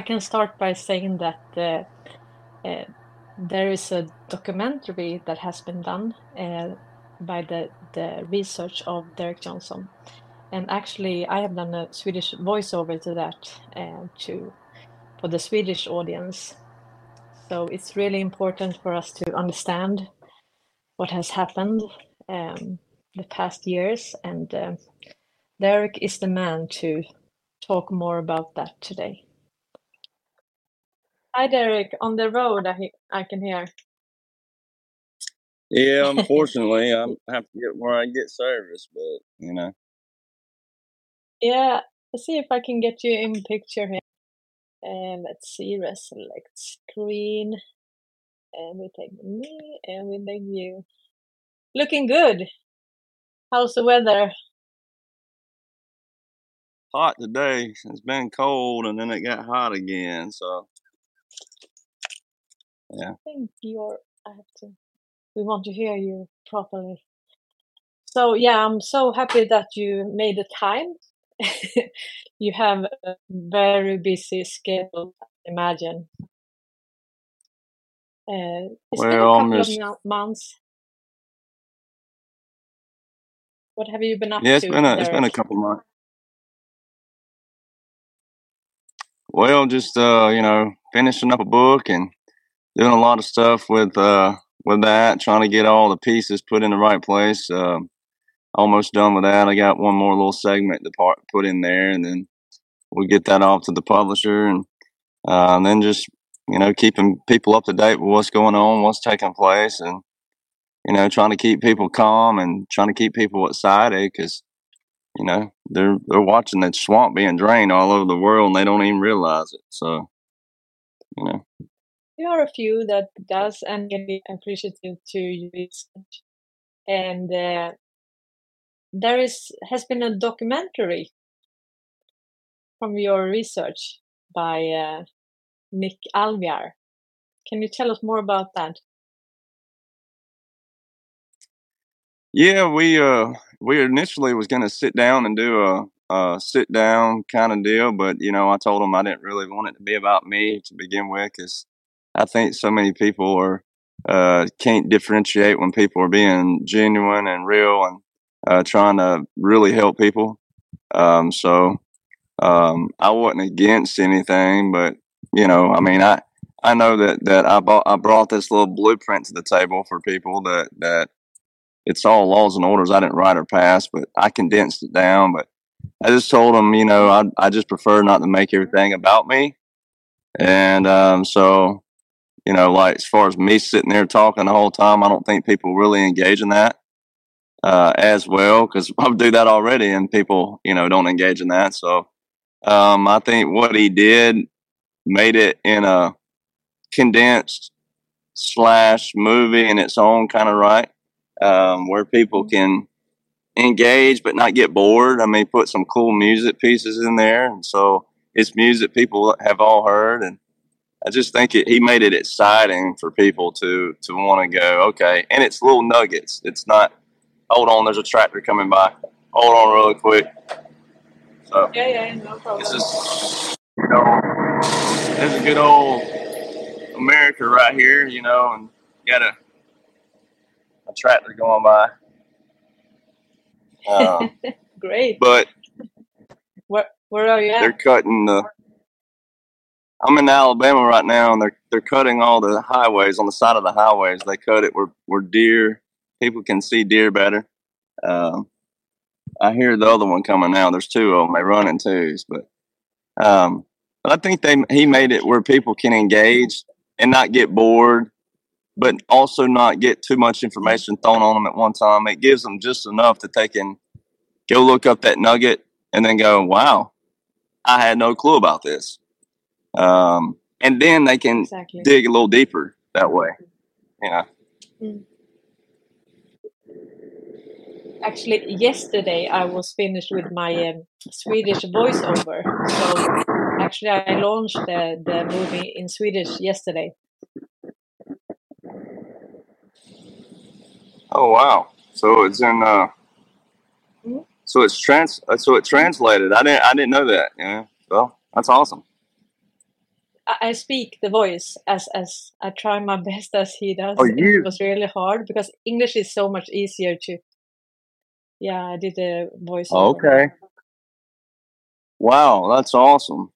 I can start by saying that uh, uh, there is a documentary that has been done uh, by the, the research of Derek Johnson. And actually, I have done a Swedish voiceover to that uh, to for the Swedish audience. So it's really important for us to understand what has happened um, the past years, and uh, Derek is the man to talk more about that today. Hi, Derek. On the road, I I can hear. Yeah, unfortunately, I have to get where I get service, but you know. Yeah, let's see if I can get you in picture here. And let's see, select screen. And we take me and we take you. Looking good. How's the weather? Hot today. It's been cold and then it got hot again. So, yeah. I think you're, I have to, we want to hear you properly. So, yeah, I'm so happy that you made the time. you have a very busy schedule, I imagine. Uh, it's been a Well, I'm couple of months. What have you been up yeah, it's to, been a, it's been a couple months. Well, just, uh, you know, finishing up a book and doing a lot of stuff with, uh, with that, trying to get all the pieces put in the right place. Um, almost done with that. I got one more little segment to part, put in there, and then we'll get that off to the publisher, and, uh, and then just you know keeping people up to date with what's going on, what's taking place, and you know trying to keep people calm and trying to keep people excited because you know they're they're watching that swamp being drained all over the world and they don't even realize it. So you know, There are a few that does and can be appreciative to research. And uh, there is has been a documentary from your research by uh, Nick Alvear. Can you tell us more about that? yeah, we uh we initially was gonna sit down and do a, a sit down kind of deal, but you know I told them I didn't really want it to be about me to begin with because I think so many people are uh, can't differentiate when people are being genuine and real and uh, trying to really help people. Um, so um, I wasn't against anything, but you know, I mean, I I know that that I bought I brought this little blueprint to the table for people that that it's all laws and orders I didn't write or pass, but I condensed it down. But I just told them, you know, I I just prefer not to make everything about me, and um, so you know, like as far as me sitting there talking the whole time, I don't think people really engage in that uh, as well because I do that already, and people, you know, don't engage in that. So um, I think what he did made it in a condensed slash movie in its own kind of right, um, where people can engage but not get bored. I mean, put some cool music pieces in there, and so it's music people have all heard, and I just think it, he made it exciting for people to to want to go. Okay, and it's little nuggets. It's not. Hold on, there's a tractor coming by. Hold on, really quick. So Yeah, yeah, no problem. this is you know, there's a good old America right here, you know, and got a, a tractor going by. Um, Great. but Where where are you they're cutting the. I'm in Alabama right now, and they're they're cutting all the highways on the side of the highways. They cut it where where deer people can see deer better. Um, I hear the other one coming now. There's two of them. They run in twos, but um, but I think they he made it where people can engage and not get bored, but also not get too much information thrown on them at one time. It gives them just enough that they can go look up that nugget and then go, "Wow, I had no clue about this." Um, and then they can Exactly. dig a little deeper that way. You know. Mm. Actually, yesterday I was finished with my um, Swedish voiceover. So actually, I launched the, the movie in Swedish yesterday. Oh wow! So it's in. Uh, Mhm. so it's trans. uh, So it translated. I didn't. I didn't know that. Yeah. Well, that's awesome. I speak the voice as as I try my best as he does. Oh, It you? was really hard because English is so much easier to. Yeah, I did the voice. Okay. Wow, that's awesome.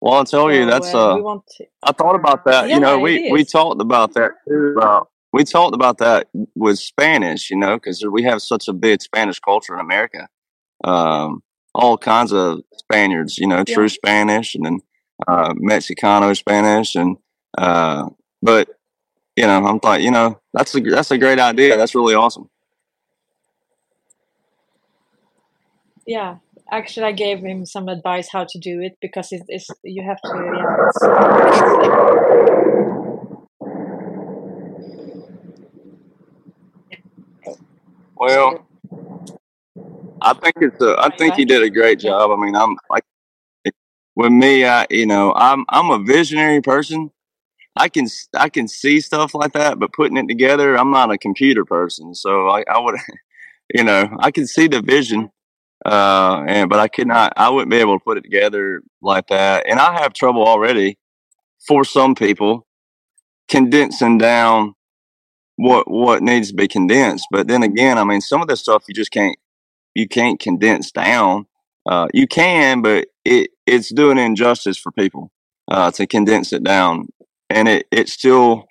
Well, I'll tell you, So that's uh, we uh, want. To, I thought about that. Yeah, You know, we we talked about that too. About we talked about that with Spanish. You know, because we have such a big Spanish culture in America. Um, all kinds of Spaniards. You know, Yeah. true Spanish and then uh, Mexicano Spanish, and uh, but you know, I'm like, you know, that's a that's a great idea. That's really awesome. Yeah, actually, I gave him some advice how to do it because it is you have to. Yeah, it's, it's like Well, I think it's a, I think you back? did a great job. I mean, I'm like with me, I you know, I'm I'm a visionary person. I can I can see stuff like that, but putting it together, I'm not a computer person. So I, I would, you know, I can see the vision, uh, and but I could not, I wouldn't be able to put it together like that. And I have trouble already for some people condensing down what what needs to be condensed. But then again, I mean, some of this stuff you just can't you can't condense down. Uh, you can, but it it's doing injustice for people uh, to condense it down, and it it still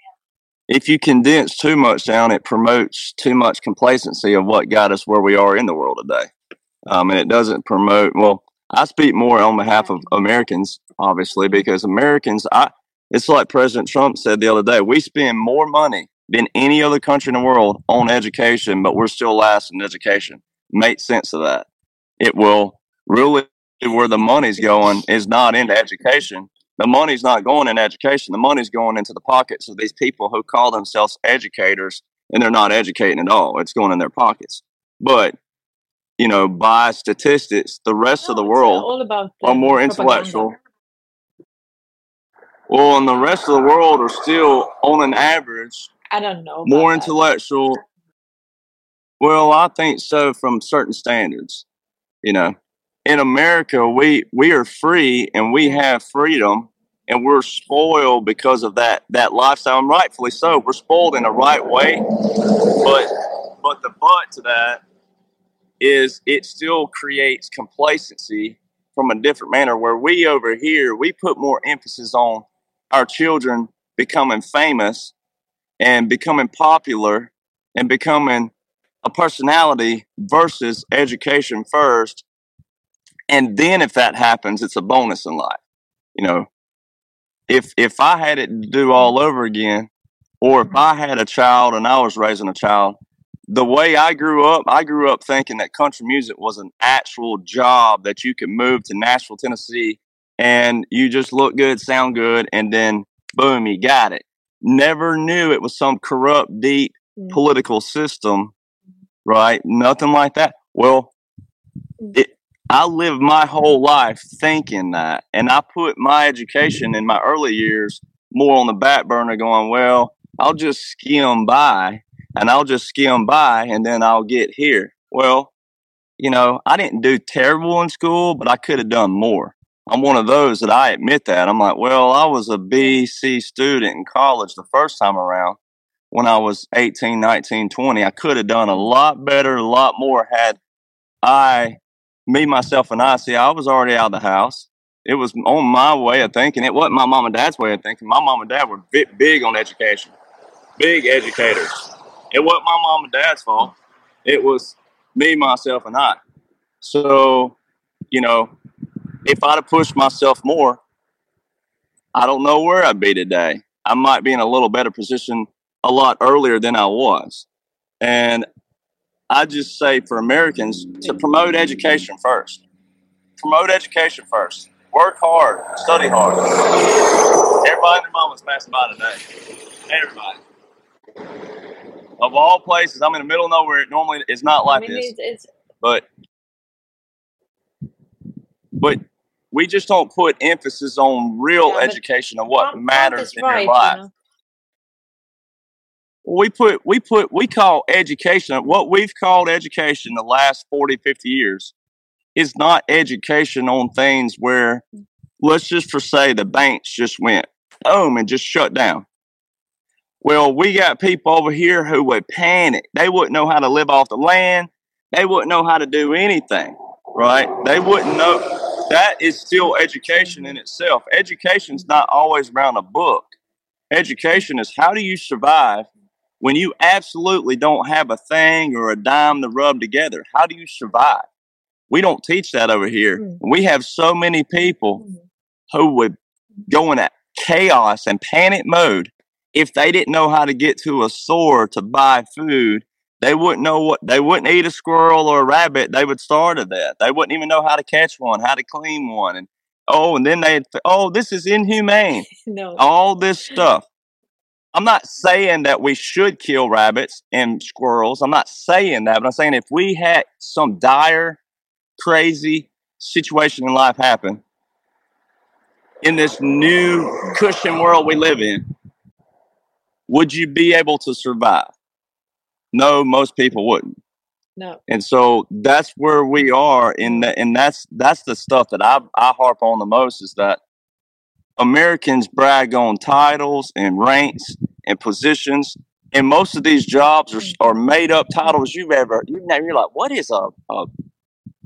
if you condense too much down, it promotes too much complacency of what got us where we are in the world today, um, and it doesn't promote. Well, I speak more on behalf of Americans, obviously, because Americans, I it's like President Trump said the other day, we spend more money than any other country in the world on education, but we're still last in education. Make sense of that. It will really where the money's going is not into education. The money's not going in education. The money's going into the pockets of these people who call themselves educators and they're not educating at all. It's going in their pockets. But, you know, by statistics, the rest of the No, it's uh, world are the more propaganda. intellectual. Well, and the rest of the world are still, on an average, I don't know more that. intellectual. Well, I think so from certain standards. You know, in America, we we are free and we have freedom, and we're spoiled because of that that lifestyle. And rightfully so. We're spoiled in the right way, but but the but to that is it still creates complacency from a different manner. Where we over here, we put more emphasis on our children becoming famous and becoming popular and becoming a personality versus education first. And then if that happens, it's a bonus in life. You know, if if I had it to do all over again, or if I had a child and I was raising a child, the way I grew up, I grew up thinking that country music was an actual job that you could move to Nashville, Tennessee, and you just look good, sound good, and then boom, you got it. Never knew it was some corrupt, deep Mm. political system, right? Nothing like that. Well, it, I lived my whole life thinking that, and I put my education in my early years more on the back burner, going, well, I'll just skim by, and I'll just skim by, and then I'll get here. Well, you know, I didn't do terrible in school, but I could have done more. I'm one of those that I admit that. I'm like, well, I was a B, C student in college the first time around when I was 18, 19, 20. I could have done a lot better, a lot more had I, me, myself, and I. See, I was already out of the house. It was on my way of thinking. It wasn't my mom and dad's way of thinking. My mom and dad were big, big on education, big educators. It wasn't my mom and dad's fault. It was me, myself, and I. So, you know, if I'd have pushed myself more, I don't know where I'd be today. I might be in a little better position a lot earlier than I was. And I just say for Americans to promote education first. Promote education first. Work hard, study hard. Everybody and their mama's passing by today. Everybody. Of all places, I'm in the middle of nowhere. It normally is not I like mean, this, it's, it's but but we just don't put emphasis on real yeah, education of what matters in your right, you life. know. We put we put we call education what we've called education the last 40 50 years is not education on things where let's just for say the banks just went boom and just shut down. Well, we got people over here who would panic. They wouldn't know how to live off the land. They wouldn't know how to do anything, right? They wouldn't know. That is still education in itself. Education's not always around a book. Education is how do you survive when you absolutely don't have a thing or a dime to rub together? How do you survive? We don't teach that over here. Mm. We have so many people mm. who would go into chaos and panic mode if they didn't know how to get to a store to buy food they wouldn't know what they wouldn't eat a squirrel or a rabbit they would start at that they wouldn't even know how to catch one how to clean one and oh and then they'd oh this is inhumane no. all this stuff i'm not saying that we should kill rabbits and squirrels i'm not saying that but i'm saying if we had some dire crazy situation in life happen in this new cushion world we live in, would you be able to survive? No, most people wouldn't. No. And so that's where we are in that and that's that's the stuff that I I harp on the most is that Americans brag on titles and ranks and positions and most of these jobs are, are made up titles you've ever you know you're like what is a, a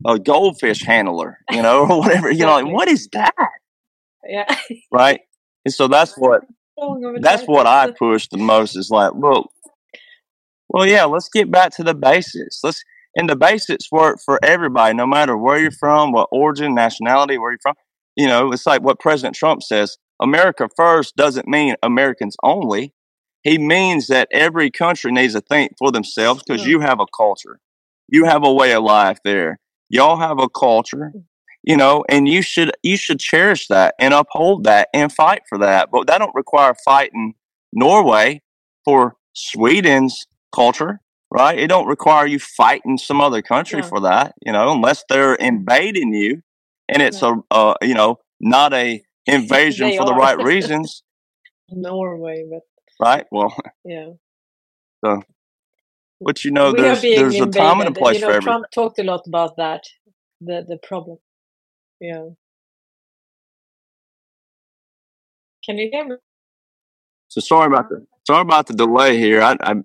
a goldfish handler you know or whatever you know like what is that yeah. right. And so that's what that's what I push the most is like, look, well, yeah, let's get back to the basics. Let's and the basics work for everybody, no matter where you're from, what origin, nationality, where you're from. You know, it's like what President Trump says: America first doesn't mean Americans only. He means that every country needs to think for themselves because yeah. you have a culture, you have a way of life there. Y'all have a culture mm. you know and you should you should cherish that and uphold that and fight for that but that don't require fighting norway for sweden's culture right it don't require you fighting some other country for that you know unless they're mm. invading you and it's a uh, you know not a invasion for are. the right reasons norway but right well yeah so but you know we there's there's invaded. a time and a place you know, for everything trump talked a lot about that the the problem yeah. Can you hear me? So sorry about the sorry about the delay here. I, I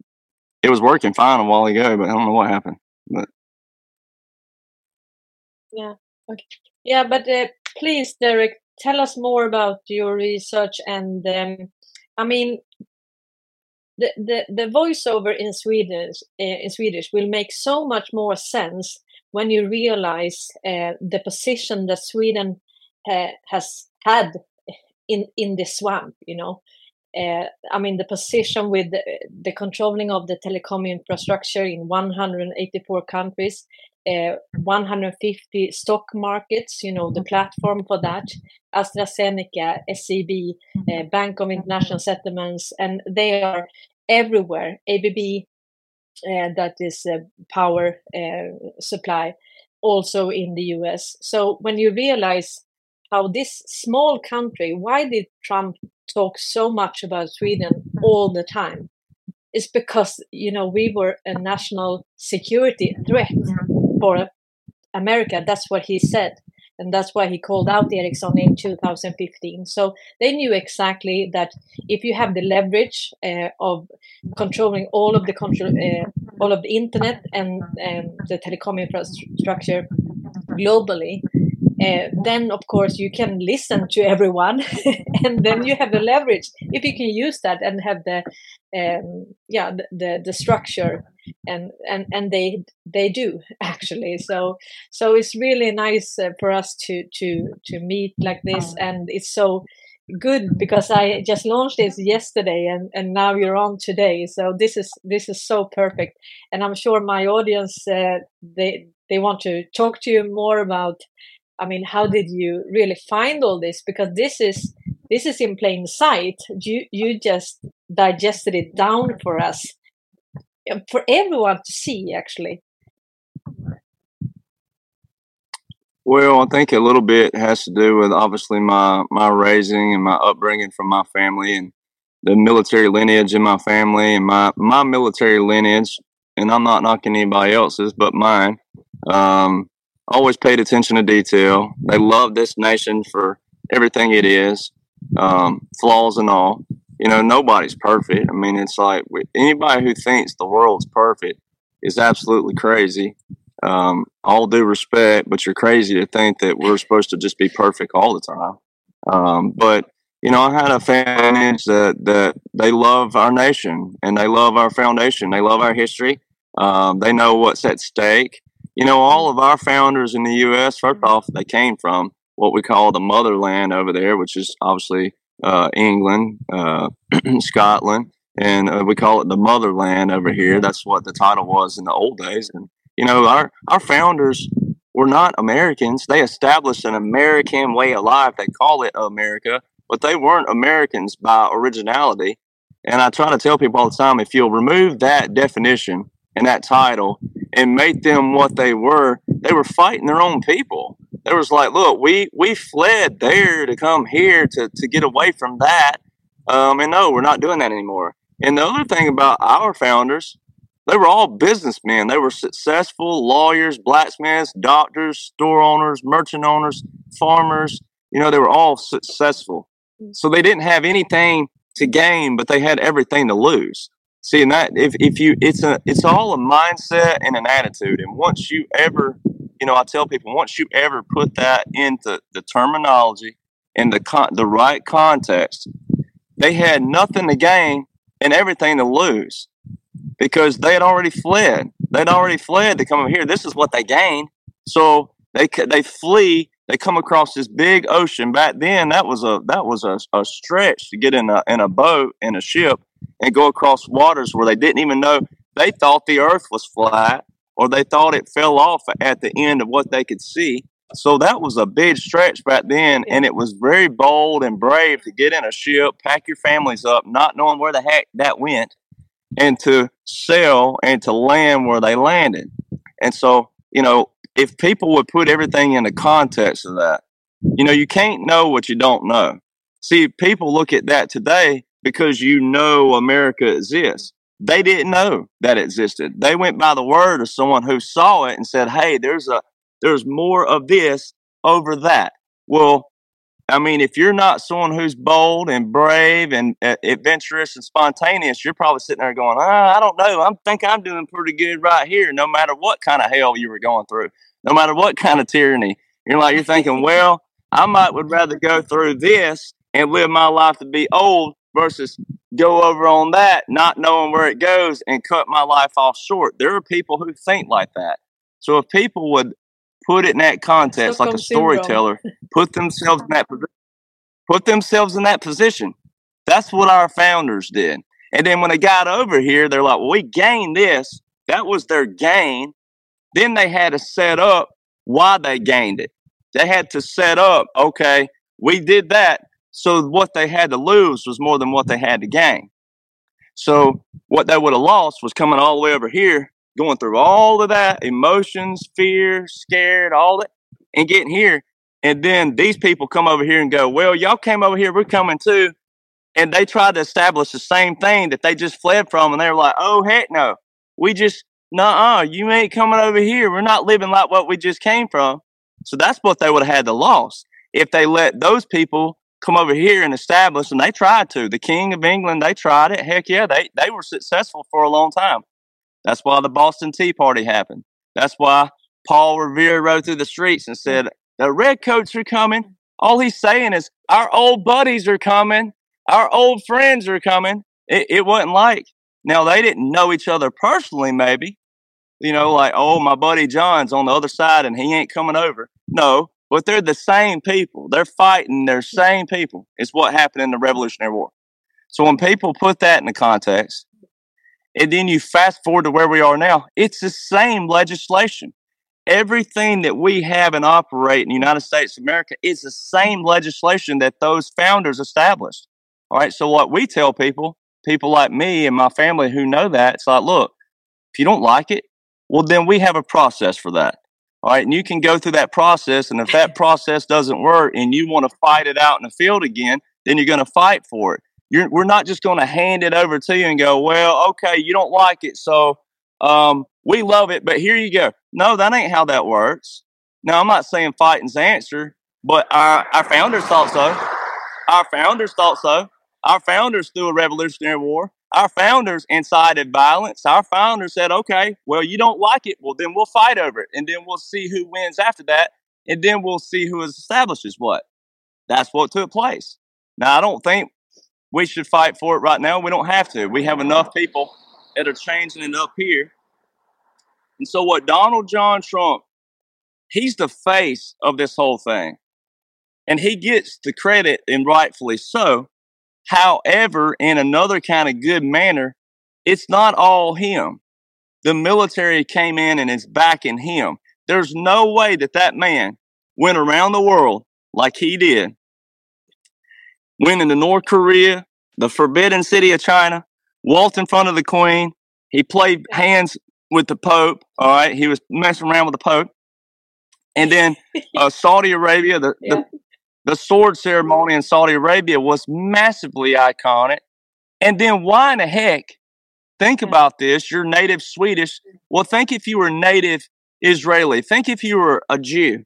it was working fine a while ago, but I don't know what happened. But Yeah. Okay. Yeah, but uh, please, Derek, tell us more about your research and um, I mean the, the the voiceover in Swedish uh, in Swedish will make so much more sense when you realize uh, the position that Sweden uh, has had in in the swamp, you know. Uh, I mean, the position with the, the, controlling of the telecom infrastructure in 184 countries, uh, 150 stock markets, you know, the platform for that, AstraZeneca, SEB, uh, Bank of International Settlements, and they are everywhere. ABB, uh, that is power uh, supply also in the US. So when you realize how this small country, why did Trump talk so much about Sweden all the time? It's because you know we were a national security threat for America. That's what he said and that's why he called out the Ericsson in 2015. So they knew exactly that if you have the leverage uh, of controlling all of the control, uh, all of the internet and um, the telecom infrastructure globally, uh, then of course you can listen to everyone, and then you have the leverage. If you can use that and have the um, yeah the, the, the structure and and and they they do actually. So so it's really nice uh, for us to to to meet like this and it's so good because i just launched this yesterday and and now you're on today. So this is this is so perfect. And i'm sure my audience uh, they they want to talk to you more about i mean how did you really find all this? Because this is this is in plain sight. You you just digested it down for us. For everyone to see actually. Well i think a little bit has to do with obviously my my raising and my upbringing from my family and the military lineage in my family and my my military lineage. And i'm not knocking anybody else's but mine. Um, always paid attention to detail they love this nation for everything it is, um, flaws and all. You know, nobody's perfect. I mean, it's like anybody who thinks the world's perfect is absolutely crazy. Um, all due respect, but you're crazy to think that we're supposed to just be perfect all the time. Um, but you know, I had a family that that they love our nation and they love our foundation. They love our history. Um, they know what's at stake. You know, all of our founders in the U.S. First off, they came from what we call the motherland over there, which is obviously uh, England, uh, Scotland, and uh, we call it the motherland over here. That's what the title was in the old days. And you know, our our founders were not Americans. They established an American way of life. They call it America, but they weren't Americans by originality. And I try to tell people all the time if you'll remove that definition and that title and made them what they were, they were fighting their own people. There was like, look, we we fled there to come here to to get away from that. Um, and no, we're not doing that anymore. And the other thing about our founders, they were all businessmen. They were successful lawyers, blacksmiths, doctors, store owners, merchant owners, farmers. You know, they were all successful. So they didn't have anything to gain, but they had everything to lose. See, and that if, if you it's a it's all a mindset and an attitude. And once you ever, you know, I tell people once you ever put that into the terminology and the con- the right context, they had nothing to gain and everything to lose because they had already fled. They'd already fled to come over here. This is what they gained. So they they flee they come across this big ocean. Back then, that was a that was a, a stretch to get in a in a boat in a ship and go across waters where they didn't even know. They thought the Earth was flat, or they thought it fell off at the end of what they could see. So that was a big stretch back then, and it was very bold and brave to get in a ship, pack your families up, not knowing where the heck that went, and to sail and to land where they landed. And so, you know, if people would put everything in the context of that, you know, you can't know what you don't know. See, people look at that today because you know America exists. They didn't know that existed. They went by the word of someone who saw it and said, "Hey, there's a there's more of this over that." Well, I mean, if you're not someone who's bold and brave and uh, adventurous and spontaneous, you're probably sitting there going, oh, I don't know. I think I'm doing pretty good right here, no matter what kind of hell you were going through, no matter what kind of tyranny. You're like, you're thinking, well, I might would rather go through this and live my life to be old versus go over on that, not knowing where it goes and cut my life off short. There are people who think like that. So if people would put it in that context, Stockholm like a storyteller, put themselves in that put themselves in that position. That's what our founders did. And then when they got over here, they're like, well, we gained this. That was their gain. Then they had to set up why they gained it. They had to set up, okay, we did that. So what they had to lose was more than what they had to gain. So what they would have lost was coming all the way over here going through all of that emotions, fear, scared, all that, and getting here. And then these people come over here and go, Well, y'all came over here, we're coming too. And they tried to establish the same thing that they just fled from. And they were like, Oh, heck no. We just, nah, you ain't coming over here. We're not living like what we just came from. So that's what they would have had to loss if they let those people come over here and establish. And they tried to. The King of England, they tried it. Heck yeah, they, they were successful for a long time. That's why the Boston Tea Party happened. That's why Paul Revere rode through the streets and said, The redcoats are coming. All he's saying is, Our old buddies are coming. Our old friends are coming. It, it wasn't like, now they didn't know each other personally, maybe. You know, like, oh, my buddy John's on the other side and he ain't coming over. No, but they're the same people. They're fighting, they're same people. It's what happened in the Revolutionary War. So when people put that in the context, and then you fast forward to where we are now, it's the same legislation. Everything that we have and operate in the United States of America is the same legislation that those founders established. All right. So, what we tell people, people like me and my family who know that, it's like, look, if you don't like it, well, then we have a process for that. All right. And you can go through that process. And if that process doesn't work and you want to fight it out in the field again, then you're going to fight for it. You're, we're not just going to hand it over to you and go, well, okay, you don't like it, so um, we love it, but here you go. No, that ain't how that works. Now, I'm not saying fighting's answer, but our, our founders thought so. Our founders thought so. Our founders threw a revolutionary war. Our founders incited violence. Our founders said, okay, well, you don't like it. Well, then we'll fight over it. And then we'll see who wins after that. And then we'll see who establishes what. That's what took place. Now, I don't think we should fight for it right now. We don't have to. We have enough people that are changing it up here. And so, what Donald John Trump, he's the face of this whole thing. And he gets the credit, and rightfully so. However, in another kind of good manner, it's not all him. The military came in and is backing him. There's no way that that man went around the world like he did, went into North Korea, the forbidden city of China, walked in front of the queen. He played hands with the Pope. All right. He was messing around with the Pope. And then uh, Saudi Arabia, the, yeah. the, the sword ceremony in Saudi Arabia was massively iconic. And then why in the heck? Think about this. You're native Swedish. Well, think if you were native Israeli. Think if you were a Jew.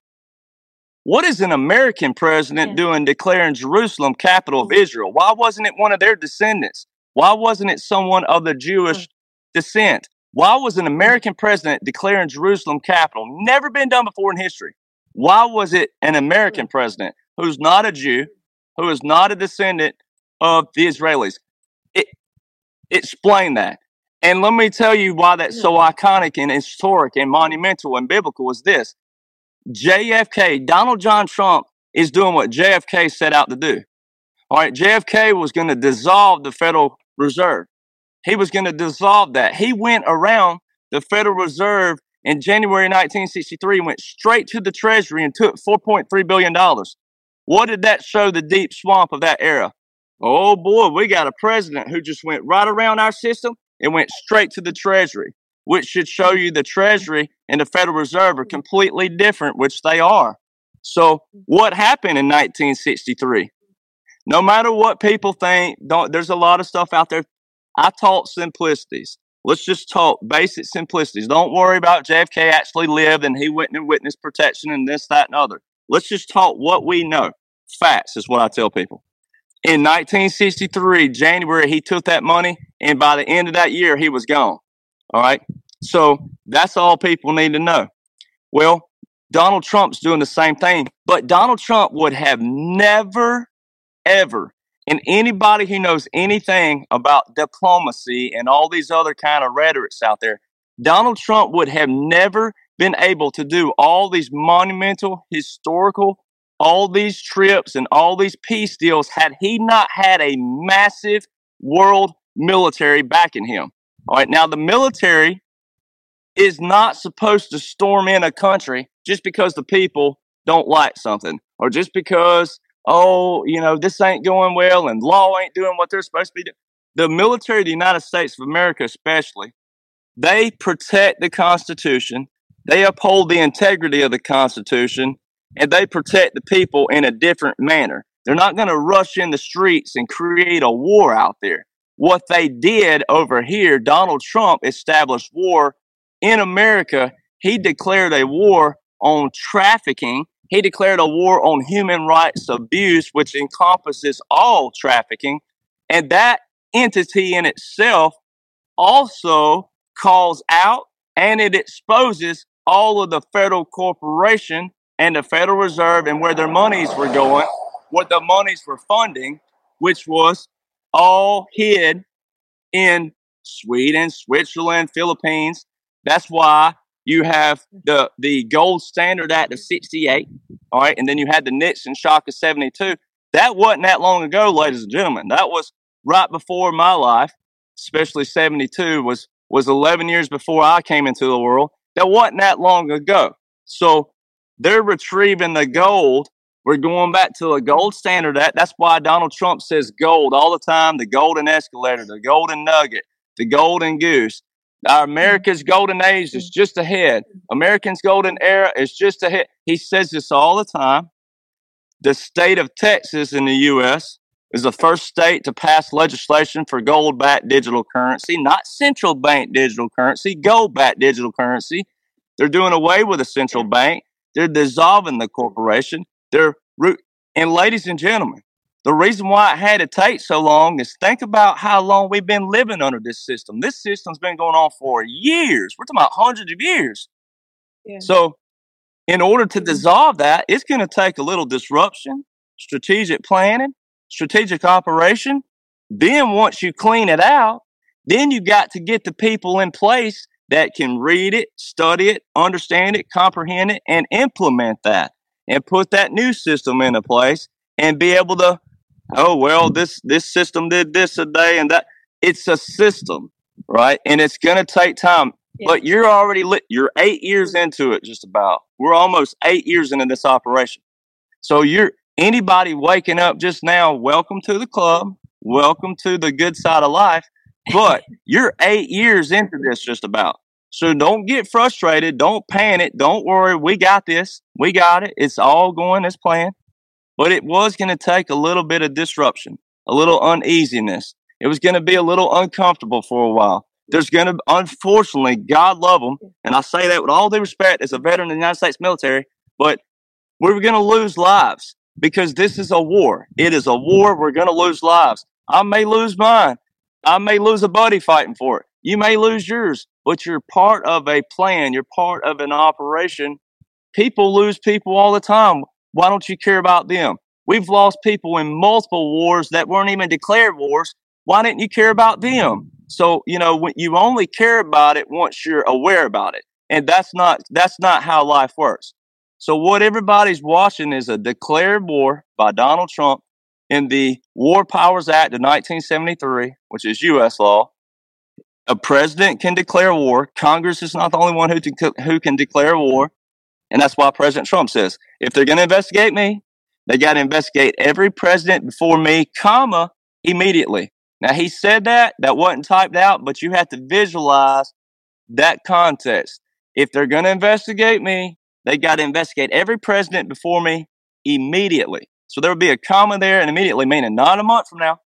What is an American president yeah. doing declaring Jerusalem capital of mm-hmm. Israel? Why wasn't it one of their descendants? Why wasn't it someone of the Jewish mm. descent? Why was an mm. American president declaring Jerusalem capital? Never been done before in history. Why was it an mm. American president? who's not a Jew, who is not a descendant of the Israelis. It, explain that. And let me tell you why that's so iconic and historic and monumental and biblical is this. JFK, Donald John Trump, is doing what JFK set out to do. All right, JFK was going to dissolve the Federal Reserve. He was going to dissolve that. He went around the Federal Reserve in January 1963, went straight to the Treasury and took $4.3 billion. What did that show the deep swamp of that era? Oh boy, we got a president who just went right around our system and went straight to the Treasury, which should show you the Treasury and the Federal Reserve are mm. completely different, which they are. So, mm. what happened in 1963? No matter what people think, there's a lot of stuff out there. I taught simplicities. Let's just talk basic simplicities. Don't worry about JFK actually lived and he went in witness protection and this, that, and other. Let's just talk what we know. Facts is what I tell people. In 1963, January, he took that money, and by the end of that year, he was gone. All right. So that's all people need to know. Well, Donald Trump's doing the same thing, but Donald Trump would have never, ever, and anybody who knows anything about diplomacy and all these other kind of rhetorics out there, Donald Trump would have never been able to do all these monumental, historical, all these trips and all these peace deals had he not had a massive world military backing him. All right, now the military is not supposed to storm in a country just because the people don't like something or just because, oh, you know, this ain't going well and law ain't doing what they're supposed to be doing. The military of the United States of America, especially, they protect the Constitution they uphold the integrity of the Constitution and they protect the people in a different manner. They're not going to rush in the streets and create a war out there. What they did over here, Donald Trump established war in America. He declared a war on trafficking. He declared a war on human rights abuse, which encompasses all trafficking. And that entity in itself also calls out and it exposes all of the federal corporation and the Federal Reserve and where their monies were going, what the monies were funding, which was all hid in Sweden, Switzerland, Philippines. That's why you have the the gold standard act of 68 all right and then you had the nixon shock of 72 that wasn't that long ago ladies and gentlemen that was right before my life especially 72 was was 11 years before i came into the world that wasn't that long ago. So they're retrieving the gold. We're going back to a gold standard. That that's why Donald Trump says gold all the time. The golden escalator, the golden nugget, the golden goose. Our America's golden age is just ahead. American's golden era is just ahead. He says this all the time. The state of Texas in the U.S is the first state to pass legislation for gold backed digital currency, not central bank digital currency, gold backed digital currency. They're doing away with a central bank. They're dissolving the corporation. They're And ladies and gentlemen, the reason why it had to take so long is think about how long we've been living under this system. This system's been going on for years. We're talking about hundreds of years. Yeah. So, in order to mm-hmm. dissolve that, it's going to take a little disruption, strategic planning, strategic operation. Then, once you clean it out, then you got to get the people in place that can read it, study it, understand it, comprehend it, and implement that and put that new system into place and be able to oh well this this system did this a day and that. It's a system right? And it's going to take time. Yeah. but you're already lit you're eight years into it just about. We're almost eight years into this operation. So you're anybody waking up just now welcome to the club. Welcome to the good side of life. But you're eight years into this just about so don't get frustrated don't panic don't worry we got this we got it it's all going as planned but it was going to take a little bit of disruption, a little uneasiness. It was going to be a little uncomfortable for a while. There's going to, unfortunately, God love them, and I say that with all due respect as a veteran of the United States military, but we're going to lose lives because this is a war. It is a war. We're going to lose lives. I may lose mine. I may lose a buddy fighting for it. You may lose yours, but you're part of a plan. You're part of an operation. People lose people all the time. Why don't you care about them? We've lost people in multiple wars that weren't even declared wars. Why didn't you care about them? So, you know, you only care about it once you're aware about it. And that's not that's not how life works. So what everybody's watching is a declared war by Donald Trump in the War Powers Act of 1973, which is US law. A president can declare war. Congress is not the only one who, who can declare war. And that's why President Trump says, if they're going to investigate me, they got to investigate every president before me, comma, immediately. Now, he said that, that wasn't typed out, but you have to visualize that context. If they're going to investigate me, they got to investigate every president before me immediately. So there would be a comma there and immediately, meaning not a month from now,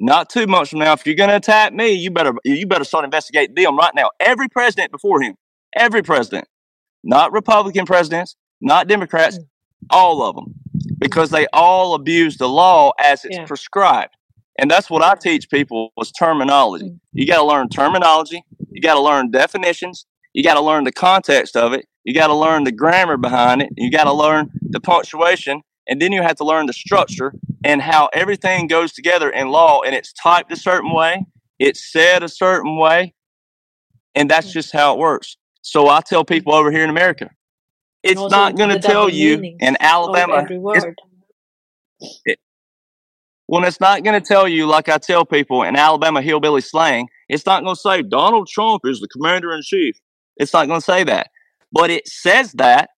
not two months from now. If you're going to attack me, you better you better start investigating them right now. Every president before him, every president not Republican presidents, not Democrats, mm. all of them, because they all abuse the law as it's yeah. prescribed. And that's what I teach people was terminology. Mm. You got to learn terminology. You got to learn definitions. You got to learn the context of it. You got to learn the grammar behind it. You got to learn the punctuation. And then you have to learn the structure and how everything goes together in law. And it's typed a certain way, it's said a certain way. And that's just how it works. So I tell people over here in America, it's not going to tell you in Alabama. It, well, it's not going to tell you like I tell people in Alabama hillbilly slang. It's not going to say Donald Trump is the commander in chief. It's not going to say that, but it says that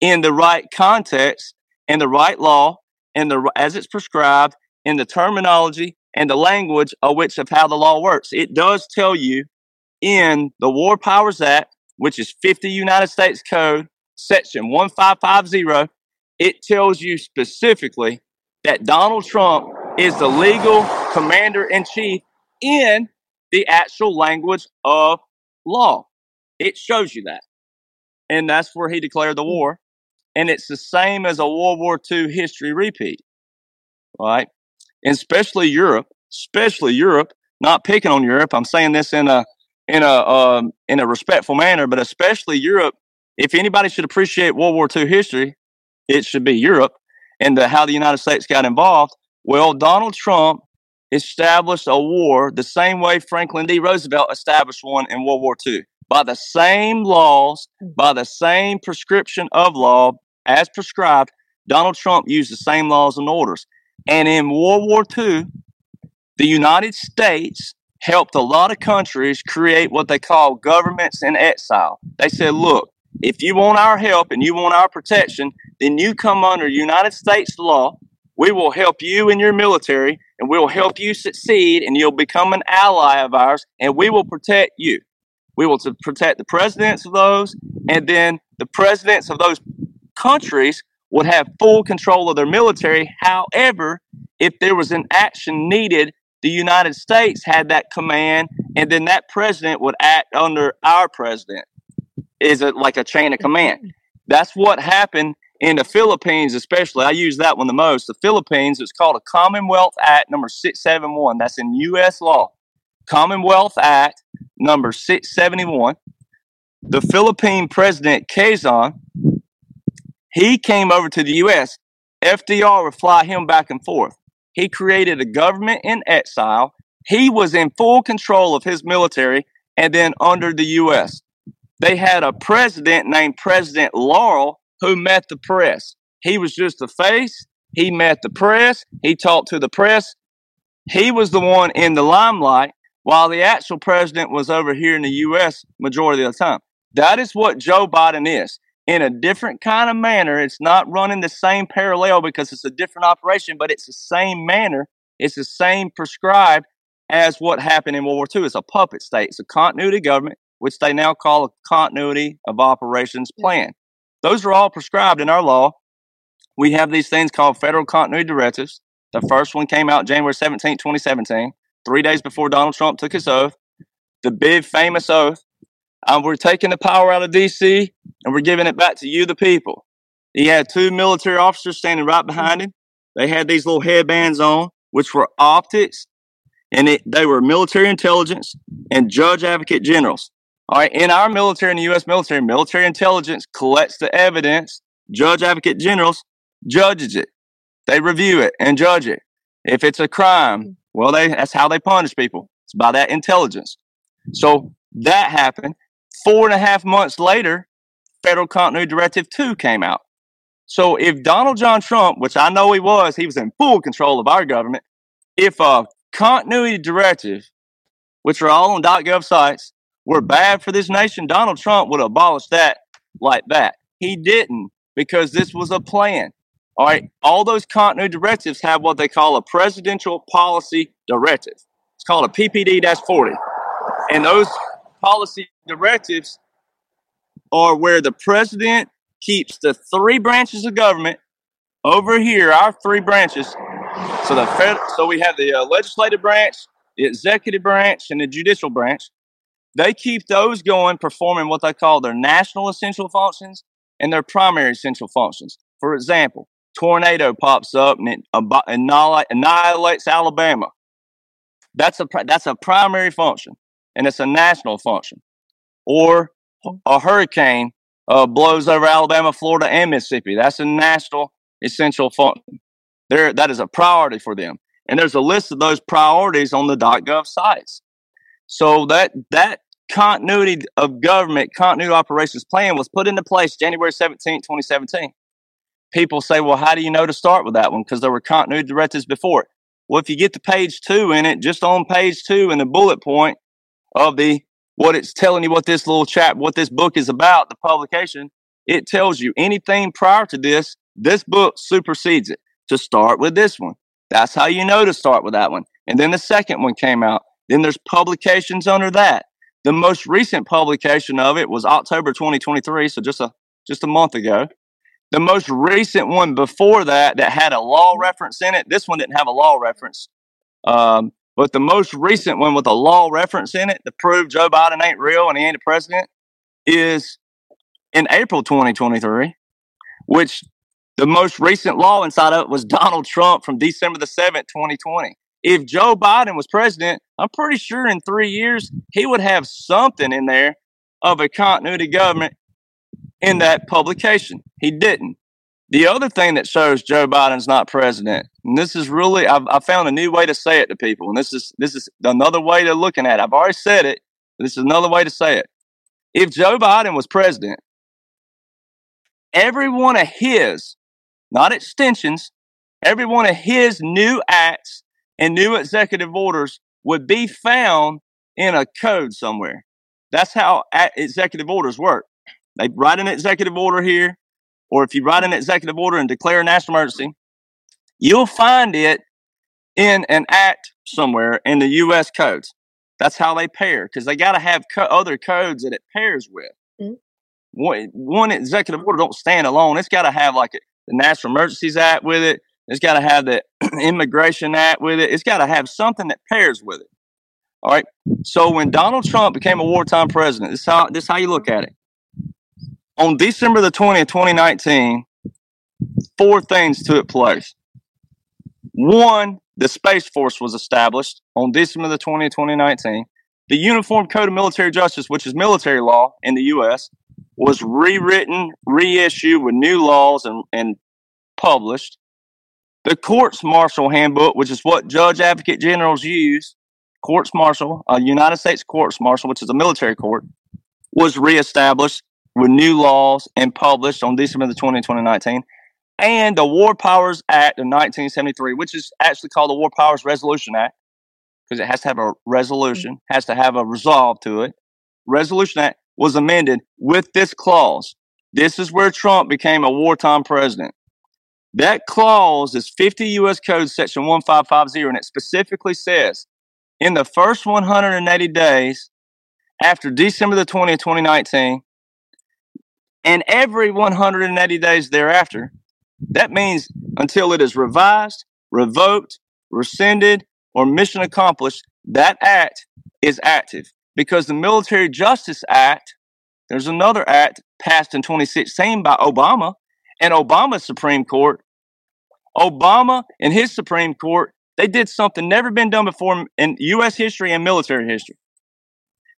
in the right context, in the right law, in the as it's prescribed, in the terminology and the language of which of how the law works. It does tell you in the War Powers Act which is 50 United States Code, section 1550, it tells you specifically that Donald Trump is the legal commander in chief in the actual language of law. It shows you that. And that's where he declared the hmm. war. And it's the same as a World War II history repeat, right? And especially Europe, especially Europe, not picking on Europe. I'm saying this in a in a um, in a respectful manner, but especially Europe. If anybody should appreciate World War II history, it should be Europe and the, how the United States got involved. Well, Donald Trump established a war the same way Franklin D. Roosevelt established one in World War II by the same laws, mm. by the same prescription of law as prescribed. Donald Trump used the same laws and orders. And in World War II, the United States helped a lot of countries create what they call governments in exile. They said, look, if you want our help and you want our protection, then you come under United States law. We will help you in your military and we'll help you succeed and you'll become an ally of ours and we will protect you. We will to protect the presidents of those and then the presidents of those countries would have full control of their military. However, if there was an action needed the United States had that command, and then that president would act under our president. Is it like a chain of command? That's what happened in the Philippines, especially, I use that one the most. The Philippines, it's called a Commonwealth Act number 671. That's in U.S. law. Commonwealth Act number 671. The Philippine president, Quezon, he came over to the U.S. FDR would fly him back and forth. He created a government in exile. He was in full control of his military and then under the U.S. They had a president named President Laurel who met the press. He was just a face. He met the press. He talked to the press. He was the one in the limelight while the actual president was over here in the U.S. majority of the time. That is what Joe Biden is. In a different kind of manner, it's not running the same parallel because it's a different operation, but it's the same manner. It's the same prescribed as what happened in World War II. It's a puppet state. It's a continuity government, which they now call a continuity of operations plan. Those are all prescribed in our law. We have these things called federal continuity directives. The first one came out January 17, 2017, three days before Donald Trump took his oath. The big famous oath. Um, we're taking the power out of D.C. and we're giving it back to you, the people. He had two military officers standing right behind him. They had these little headbands on, which were optics, and it, they were military intelligence and judge advocate generals. All right, in our military, in the U.S. military, military intelligence collects the evidence. Judge advocate generals judges it. They review it and judge it. If it's a crime, well, they that's how they punish people. It's by that intelligence. So that happened. Four and a half months later, Federal Continuity Directive 2 came out. So if Donald John Trump, which I know he was, he was in full control of our government, if a continuity directive, which are all on .gov sites, were bad for this nation, Donald Trump would abolish that like that. He didn't because this was a plan. All right, all those continuity directives have what they call a presidential policy directive. It's called a PPD 40. And those policy directives are where the president keeps the three branches of government over here, our three branches. So the fed, so we have the uh, legislative branch, the executive branch, and the judicial branch. They keep those going, performing what they call their national essential functions and their primary essential functions. For example, tornado pops up and it annihilates Alabama. That's a that's a primary function, and it's a national function. Or a hurricane uh, blows over Alabama, Florida, and Mississippi. That's a national essential function. There, that is a priority for them, and there's a list of those priorities on the .gov sites. So that that continuity of government, continuity operations plan was put into place January 17, 2017. People say, well, how do you know to start with that one? Because there were continuity directives before it. Well, if you get to page two in it, just on page two in the bullet point of the what it's telling you what this little chap, what this book is about, the publication, it tells you anything prior to this, this book supersedes it. To start with this one. That's how you know to start with that one. And then the second one came out. Then there's publications under that. The most recent publication of it was October 2023, so just a just a month ago. The most recent one before that that had a law reference in it. This one didn't have a law reference, um, but the most recent one with a law reference in it to prove Joe Biden ain't real and he ain't a president is in April 2023, which the most recent law inside of it was Donald Trump from December the 7th, 2020 if Joe Biden was president, I'm pretty sure in three years he would have something in there of a continuity government in that publication. He didn't. The other thing that shows Joe Biden's not president, and this is really, I've, I found a new way to say it to people, and this is this is another way to looking at it. I've already said it, this is another way to say it. If Joe Biden was president, every one of his, not extensions, every one of his new acts and new executive orders would be found in a code somewhere. That's how executive orders work. They write an executive order here, or if you write an executive order and declare a national emergency, you'll find it in an act somewhere in the U.S. codes. That's how they pair because they got to have co- other codes that it pairs with. Mm-hmm. One, one executive order don't stand alone. It's got to have like a, the National Emergencies Act with it. It's got to have the Immigration Act with it. It's got to have something that pairs with it. All right. So when Donald Trump became a wartime president, this is how this is how you look at it. On December the 20th, 2019, four things took place. One, the Space Force was established on December the 20th, 2019. The Uniform Code of Military Justice, which is military law in the U.S., was rewritten, reissued with new laws and, and published. The Courts Martial Handbook, which is what judge advocate generals use, Courts Martial, a United States Courts Martial, which is a military court, was reestablished with new laws and published on December the 20th, 2019 and the War Powers Act of 1973, which is actually called the War Powers Resolution Act because it has to have a resolution, has to have a resolve to it. Resolution Act was amended with this clause. This is where Trump became a wartime president. That clause is 50 U.S. Code Section 1550, and it specifically says in the first 180 days after December the 20th, 2019, and every 180 days thereafter, that means until it is revised, revoked, rescinded, or mission accomplished, that act is active. Because the Military Justice Act, there's another act passed in 2016 by Obama and Obama's Supreme Court. Obama and his Supreme Court, they did something never been done before in U.S. history and military history.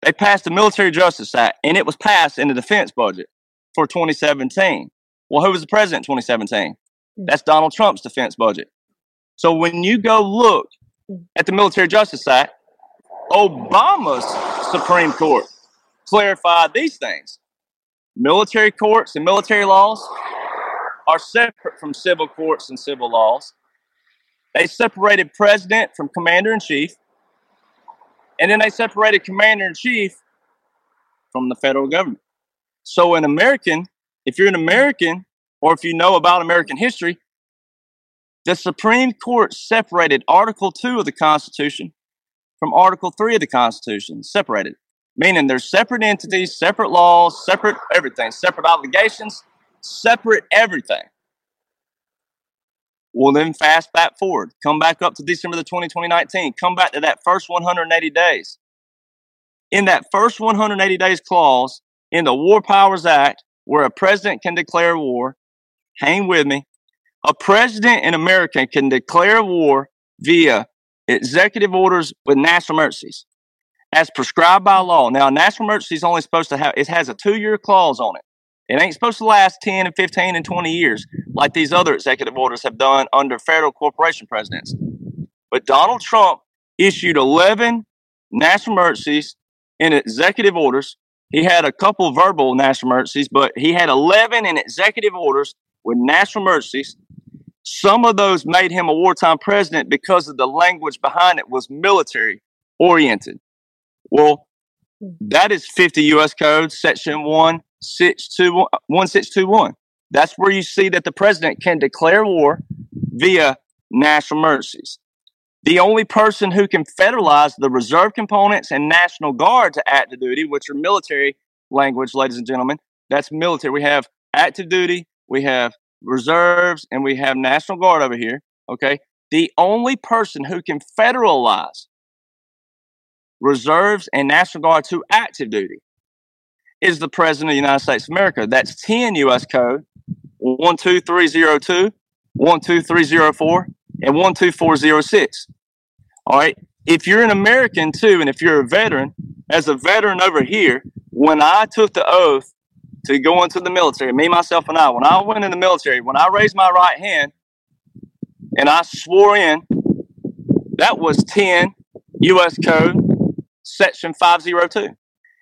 They passed the Military Justice Act, and it was passed in the defense budget for 2017. Well, who was the president in 2017? Hmm. That's Donald Trump's defense budget. So when you go look hmm. at the Military Justice Act, Obama's Supreme Court clarified these things. Military courts and military laws are separate from civil courts and civil laws. They separated president from commander in chief, and then they separated commander in chief from the federal government. So, an American if you're an American or if you know about American history, the Supreme Court separated Article 2 of the Constitution from Article 3 of the Constitution, separated, meaning they're separate entities, separate laws, separate everything, separate obligations, separate everything. Well, then fast back forward. Come back up to December the 20, 2019. Come back to that first 180 days. In that first 180 days clause in the War Powers Act, where a president can declare war. Hang with me. A president in America can declare war via executive orders with national emergencies as prescribed by law. Now, a national emergency is only supposed to have, it has a two year clause on it. It ain't supposed to last 10 and 15 and 20 years like these other executive orders have done under federal corporation presidents. But Donald Trump issued 11 national emergencies in executive orders he had a couple verbal national emergencies, but he had 11 in executive orders with national emergencies. Some of those made him a wartime president because of the language behind it was military oriented. Well, that is 50 U.S. Code, Section 1621, 1621. That's where you see that the president can declare war via national emergencies. The only person who can federalize the reserve components and National Guard to active duty, which are military language, ladies and gentlemen, that's military. We have active duty, we have reserves, and we have National Guard over here. Okay. The only person who can federalize reserves and National Guard to active duty is the President of the United States of America. That's 10 U.S. Code 12302, 12304, and 12406. All right. If you're an American too, and if you're a veteran, as a veteran over here, when I took the oath to go into the military, me, myself, and I, when I went in the military, when I raised my right hand and I swore in, that was 10 U.S. Code, Section 502.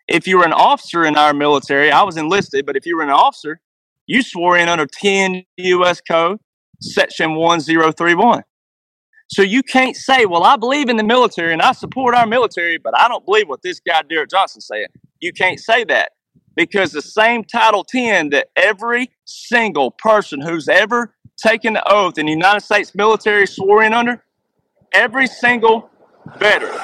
If you were an officer in our military, I was enlisted, but if you were an officer, you swore in under 10 U.S. Code, Section 1031. So you can't say, well, I believe in the military and I support our military, but I don't believe what this guy, Derek Johnson, said. You can't say that because the same Title 10 that every single person who's ever taken the oath in the United States military swore in under, every single veteran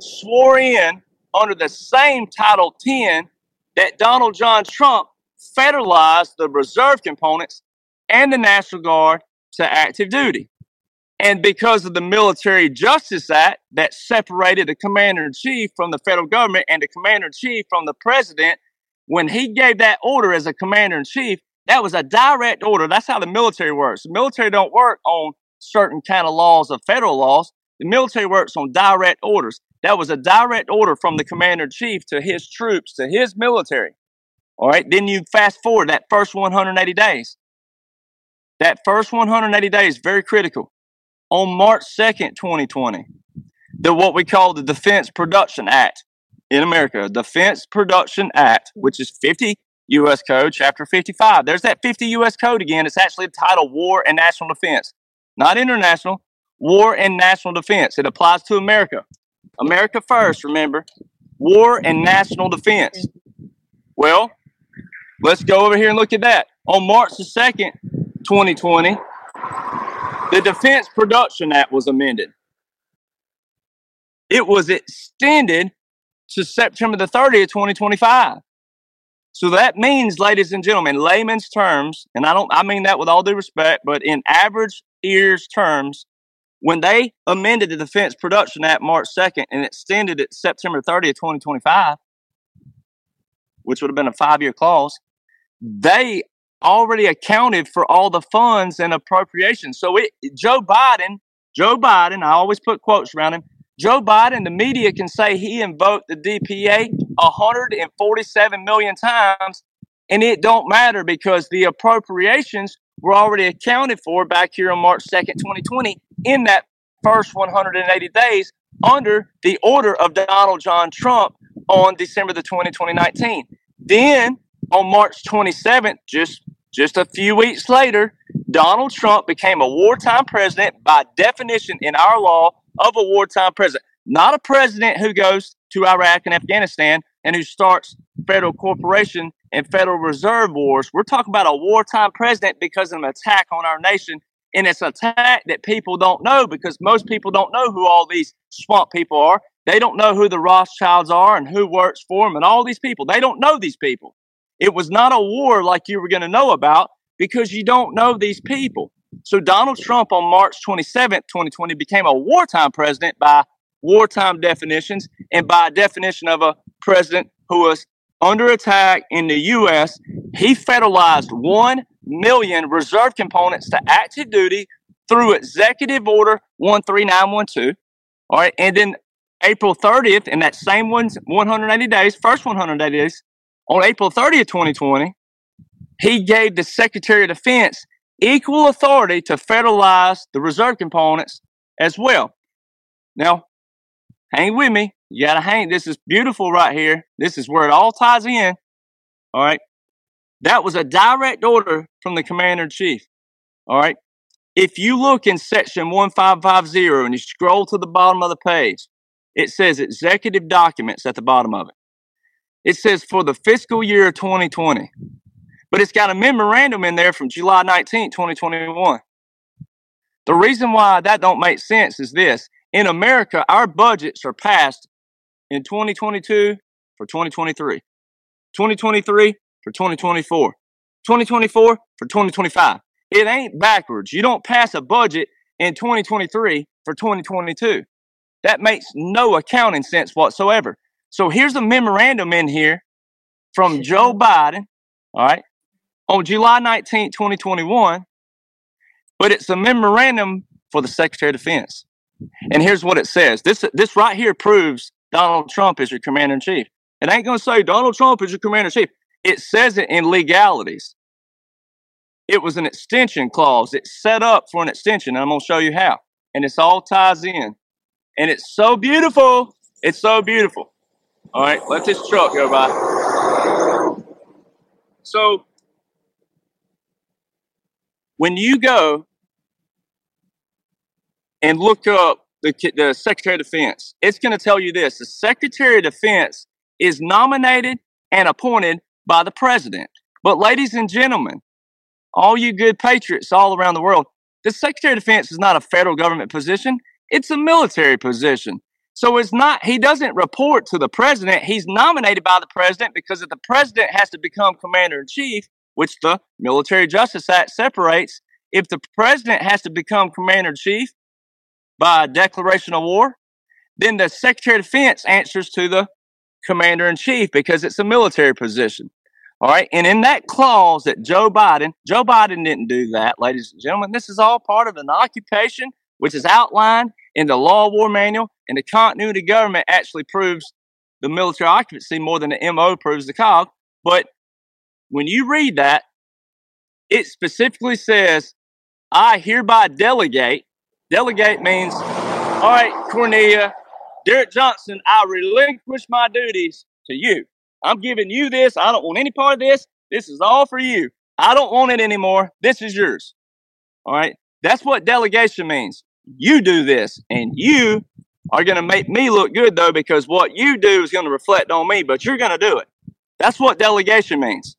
swore in under the same Title 10 that Donald John Trump federalized the reserve components and the National Guard to active duty. And because of the Military Justice Act that separated the commander in chief from the federal government and the commander in chief from the president, when he gave that order as a commander in chief, that was a direct order. That's how the military works. The military don't work on certain kind of laws of federal laws. The military works on direct orders. That was a direct order from the commander in chief to his troops, to his military. All right. Then you fast forward that first 180 days. That first 180 days, very critical. On March 2nd, 2020, the what we call the Defense Production Act in America, Defense Production Act, which is 50 U.S. Code, Chapter 55. There's that 50 U.S. Code again. It's actually titled War and National Defense, not international. War and National Defense. It applies to America. America first, remember. War and national defense. Well, let's go over here and look at that. On March the 2nd, 2020, the Defense Production Act was amended. It was extended to September the 30th, 2025. So that means, ladies and gentlemen, layman's terms, and I don't I mean that with all due respect, but in average ears terms, when they amended the Defense Production Act March 2nd and extended it September 30th, 2025, which would have been a five year clause, they already accounted for all the funds and appropriations. So it, Joe Biden, Joe Biden, I always put quotes around him. Joe Biden, the media can say he invoked the DPA 147 million times, and it don't matter because the appropriations were already accounted for back here on March 2nd, 2020, in that first 180 days under the order of Donald John Trump on December the 20, 2019. Then on March 27th, just just a few weeks later, Donald Trump became a wartime president by definition in our law of a wartime president. Not a president who goes to Iraq and Afghanistan and who starts federal corporation and Federal Reserve wars. We're talking about a wartime president because of an attack on our nation. And it's an attack that people don't know because most people don't know who all these swamp people are. They don't know who the Rothschilds are and who works for them and all these people. They don't know these people. It was not a war like you were going to know about because you don't know these people. So Donald Trump on March 27th, 2020 became a wartime president by wartime definitions and by definition of a president who was under attack in the U.S. He federalized 1 million reserve components to active duty through Executive Order 13912. All right. And then April 30th, in that same one's 180 days, first 180 days, on April 30th, 2020, he gave the Secretary of Defense equal authority to federalize the reserve components as well. Now, hang with me. You got to hang. This is beautiful right here. This is where it all ties in. All right. That was a direct order from the commander in chief. All right. If you look in section 1550 and you scroll to the bottom of the page, it says executive documents at the bottom of it. It says for the fiscal year 2020, but it's got a memorandum in there from July 19, 2021. The reason why that don't make sense is this. In America, our budgets are passed in 2022 for 2023, 2023 for 2024, 2024 for 2025. It ain't backwards. You don't pass a budget in 2023 for 2022. That makes no accounting sense whatsoever. So here's a memorandum in here from Joe Biden, all right, on July 19, 2021, but it's a memorandum for the Secretary of Defense. And here's what it says. This this right here proves Donald Trump is your commander in chief. It ain't to say Donald Trump is your commander in chief. It says it in legalities. It was an extension clause. It's set up for an extension, and I'm going to show you how. And it's all ties in. And it's so beautiful. It's so beautiful. All right, let this truck go by. So, when you go and look up the, the Secretary of Defense, it's going to tell you this the Secretary of Defense is nominated and appointed by the President. But, ladies and gentlemen, all you good patriots all around the world, the Secretary of Defense is not a federal government position, it's a military position. So it's not, he doesn't report to the president. He's nominated by the president because if the president has to become commander in chief, which the Military Justice Act separates, if the president has to become commander in chief, by a declaration of war, then the Secretary of Defense answers to the Commander in Chief because it's a military position. All right. And in that clause that Joe Biden, Joe Biden didn't do that, ladies and gentlemen. This is all part of an occupation which is outlined in the law war manual, and the continuity government actually proves the military occupancy more than the MO proves the COG. But when you read that, it specifically says, I hereby delegate. Delegate means, all right, Cornelia, Derek Johnson, I relinquish my duties to you. I'm giving you this. I don't want any part of this. This is all for you. I don't want it anymore. This is yours. All right. That's what delegation means. You do this, and you are going to make me look good, though, because what you do is going to reflect on me, but you're going to do it. That's what delegation means.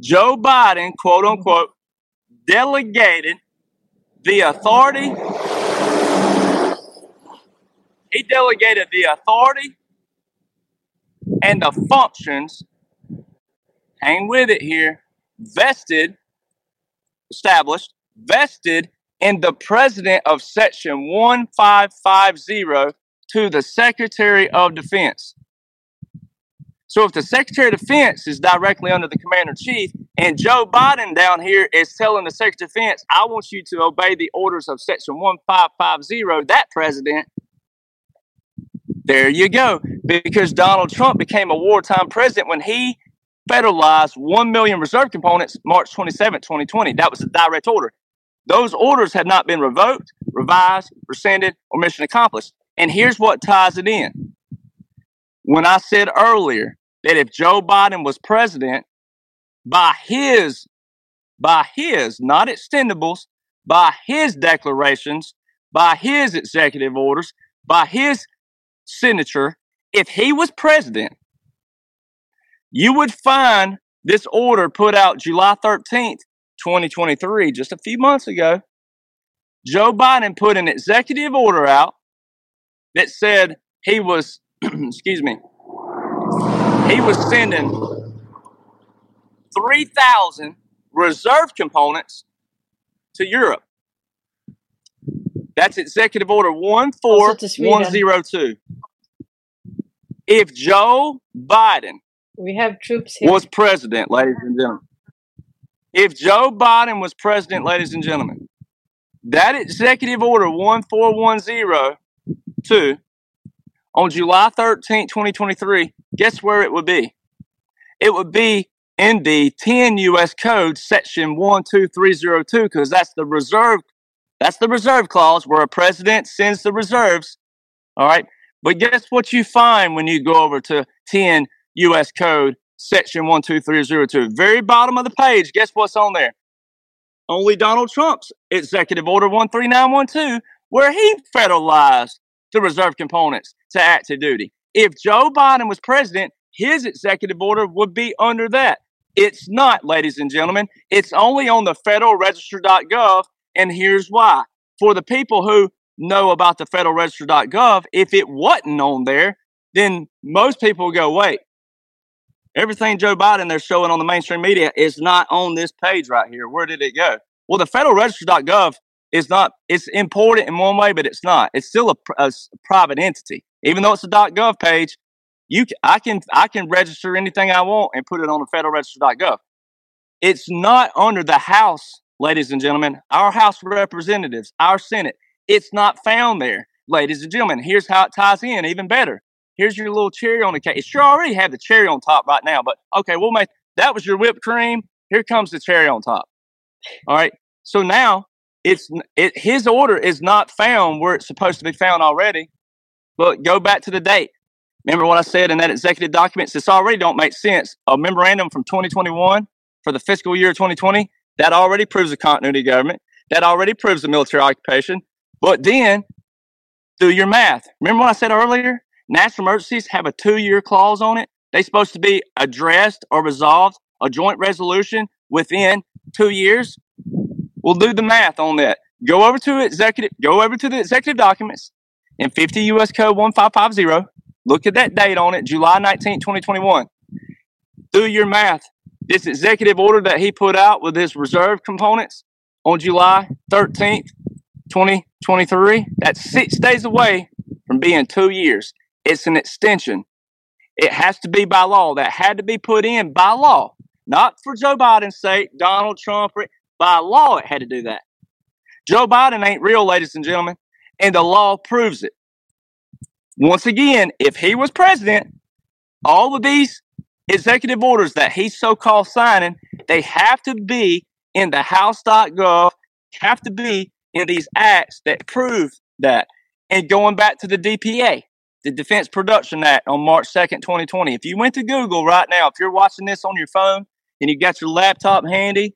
Joe Biden, quote unquote, delegated the authority. He delegated the authority and the functions, hang with it here, vested, established, vested in the president of section 1550 to the Secretary of Defense. So if the Secretary of Defense is directly under the Commander in Chief, and Joe Biden down here is telling the Secretary of Defense, I want you to obey the orders of Section 1550, that president, there you go. Because Donald Trump became a wartime president when he federalized 1 million reserve components March 27, 2020. That was a direct order. Those orders had not been revoked, revised, rescinded, or mission accomplished. And here's what ties it in. When I said earlier that if Joe Biden was president, by his, by his, not extendables, by his declarations, by his executive orders, by his signature, if he was president, you would find this order put out July 13th, 2023, just a few months ago. Joe Biden put an executive order out that said he was, excuse me, he was sending 3,000 reserve components to Europe. That's Executive Order 14102. If Joe Biden we have troops here. was president, ladies and gentlemen, if Joe Biden was president, ladies and gentlemen, that Executive Order 14102 on July 13, 2023, guess where it would be? It would be in the 10 U.S. Code, Section 12302, because that's the reserve. That's the reserve clause where a president sends the reserves. All right. But guess what you find when you go over to 10 U.S. Code, Section 12302? Very bottom of the page, guess what's on there? Only Donald Trump's Executive Order 13912, where he federalized the reserve components to active duty. If Joe Biden was president, his executive order would be under that. It's not, ladies and gentlemen. It's only on the federalregister.gov. And here's why. For the people who know about the federalregister.gov, if it wasn't on there, then most people go, wait, everything Joe Biden they're showing on the mainstream media is not on this page right here. Where did it go? Well, the federalregister.gov is not, it's important in one way, but it's not. It's still a, a private entity. Even though it's a .gov page, you I can I can register anything I want and put it on the federalregister.gov. It's not under the House, ladies and gentlemen, our House of Representatives, our Senate. It's not found there, ladies and gentlemen. Here's how it ties in, even better. Here's your little cherry on the cake. It sure already have the cherry on top right now, but okay, we'll make that was your whipped cream. Here comes the cherry on top. All right. So now it's it, his order is not found where it's supposed to be found already. Look, go back to the date. Remember what I said in that executive documents? This already don't make sense. A memorandum from 2021 for the fiscal year 2020 that already proves the continuity government. That already proves the military occupation. But then do your math. Remember what I said earlier? National emergencies have a two-year clause on it. They're supposed to be addressed or resolved, a joint resolution within two years. We'll do the math on that. Go over to executive, go over to the executive documents in 50 U.S. Code 1550. Look at that date on it, July 19, 2021. Do your math. This executive order that he put out with his reserve components on July 13th, 2023, that's six days away from being two years. It's an extension. It has to be by law. That had to be put in by law, not for Joe Biden's sake, Donald Trump. By law, it had to do that. Joe Biden ain't real, ladies and gentlemen, and the law proves it. Once again, if he was president, all of these executive orders that he's so called signing, they have to be in the House.gov, have to be in these acts that prove that. And going back to the DPA, the Defense Production Act on March 2nd, 2020. If you went to Google right now, if you're watching this on your phone and you got your laptop handy,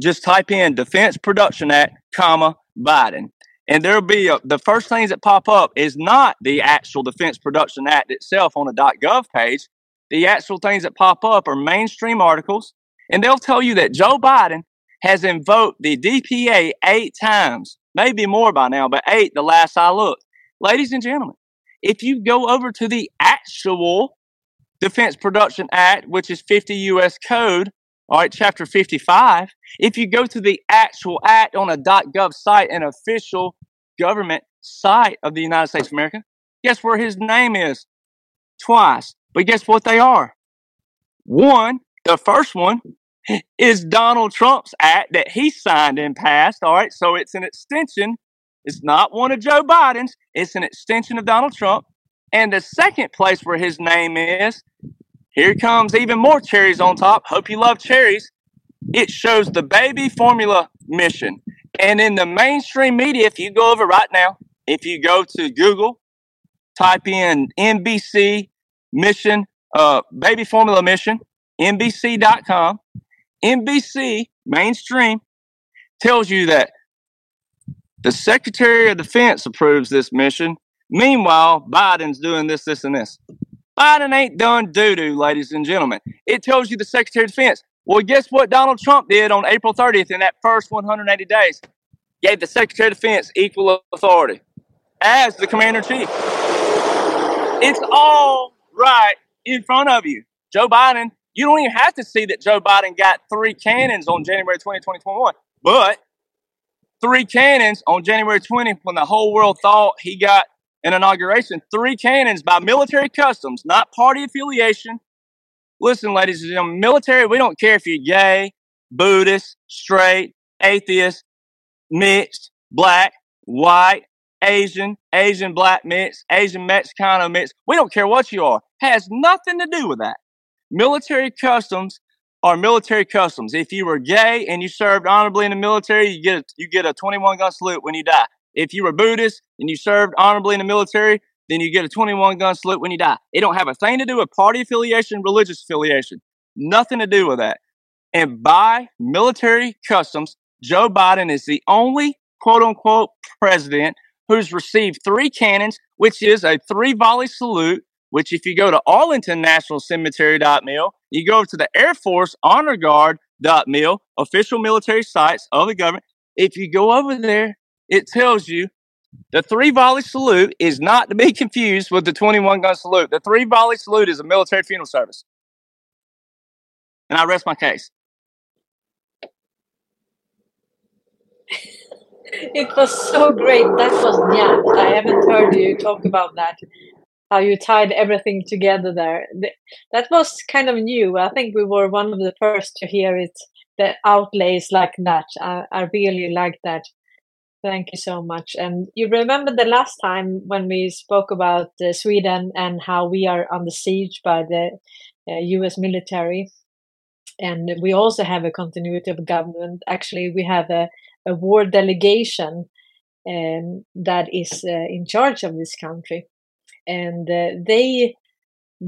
just type in Defense Production Act, comma, Biden. And there'll be a, the first things that pop up is not the actual Defense Production Act itself on a .gov page. The actual things that pop up are mainstream articles, and they'll tell you that Joe Biden has invoked the DPA eight times, maybe more by now, but eight the last I looked. Ladies and gentlemen, if you go over to the actual Defense Production Act, which is 50 U.S. Code, all right, chapter 55, if you go to the actual act on a .gov site, an official government site of the United States of America, guess where his name is? Twice. But guess what they are? One, the first one is Donald Trump's act that he signed and passed. All right, so it's an extension. It's not one of Joe Biden's, it's an extension of Donald Trump. And the second place where his name is, here comes even more cherries on top. Hope you love cherries. It shows the baby formula mission. And in the mainstream media, if you go over right now, if you go to Google, type in NBC mission, uh, baby formula mission, NBC.com, NBC mainstream tells you that the Secretary of Defense approves this mission. Meanwhile, Biden's doing this, this, and this. Biden ain't done doo doo, ladies and gentlemen. It tells you the Secretary of Defense. Well, guess what Donald Trump did on April 30th in that first 180 days? Gave the Secretary of Defense equal authority as the Commander in Chief. It's all right in front of you. Joe Biden you don't even have to see that Joe Biden got three cannons on January 20, 2021. But three cannons on January 20th when the whole world thought he got an inauguration. Three cannons by military customs, not party affiliation. Listen, ladies and gentlemen, military, we don't care if you're gay, Buddhist, straight, atheist, mixed, black, white, Asian, Asian black mix, Asian Mexicano mix. We don't care what you are. Has nothing to do with that. Military customs are military customs. If you were gay and you served honorably in the military, you get a, you get a 21 gun salute when you die. If you were Buddhist and you served honorably in the military, then you get a 21 gun salute when you die. It don't have a thing to do with party affiliation, religious affiliation. Nothing to do with that. And by military customs, Joe Biden is the only quote unquote president who's received three cannons, which is a three volley salute which if you go to Arlington National Cemetery.mil, you go to the Air Force Honor Guard.mil, official military sites of the government. If you go over there, it tells you the three volley salute is not to be confused with the 21 gun salute. The three volley salute is a military funeral service. And I rest my case. it was so great. That was yeah. I haven't heard you talk about that how you tied everything together there. That was kind of new. I think we were one of the first to hear it, the outlays like that. I, I really like that. Thank you so much. And you remember the last time when we spoke about uh, Sweden and how we are under siege by the uh, US military. And we also have a continuity of government. Actually, we have a, a war delegation um, that is uh, in charge of this country and uh, they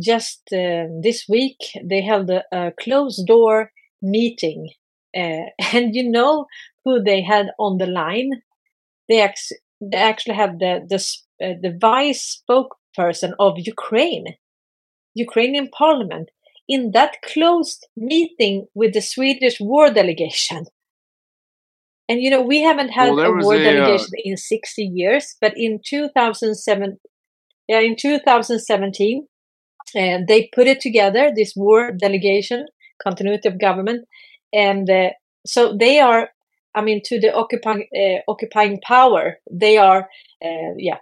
just uh, this week they held a, a closed door meeting uh, and you know who they had on the line? They, ex- they actually have the the, uh, the vice spokesperson of ukraine ukrainian parliament in that closed meeting with the swedish war delegation. And you know we haven't had well, a war a, uh, delegation in 60 years but in 2007 yeah, in 2017, uh, they put it together, this war delegation, continuity of government. And uh, so they are, I mean, to the occupying, uh, occupying power, they are, uh, yeah,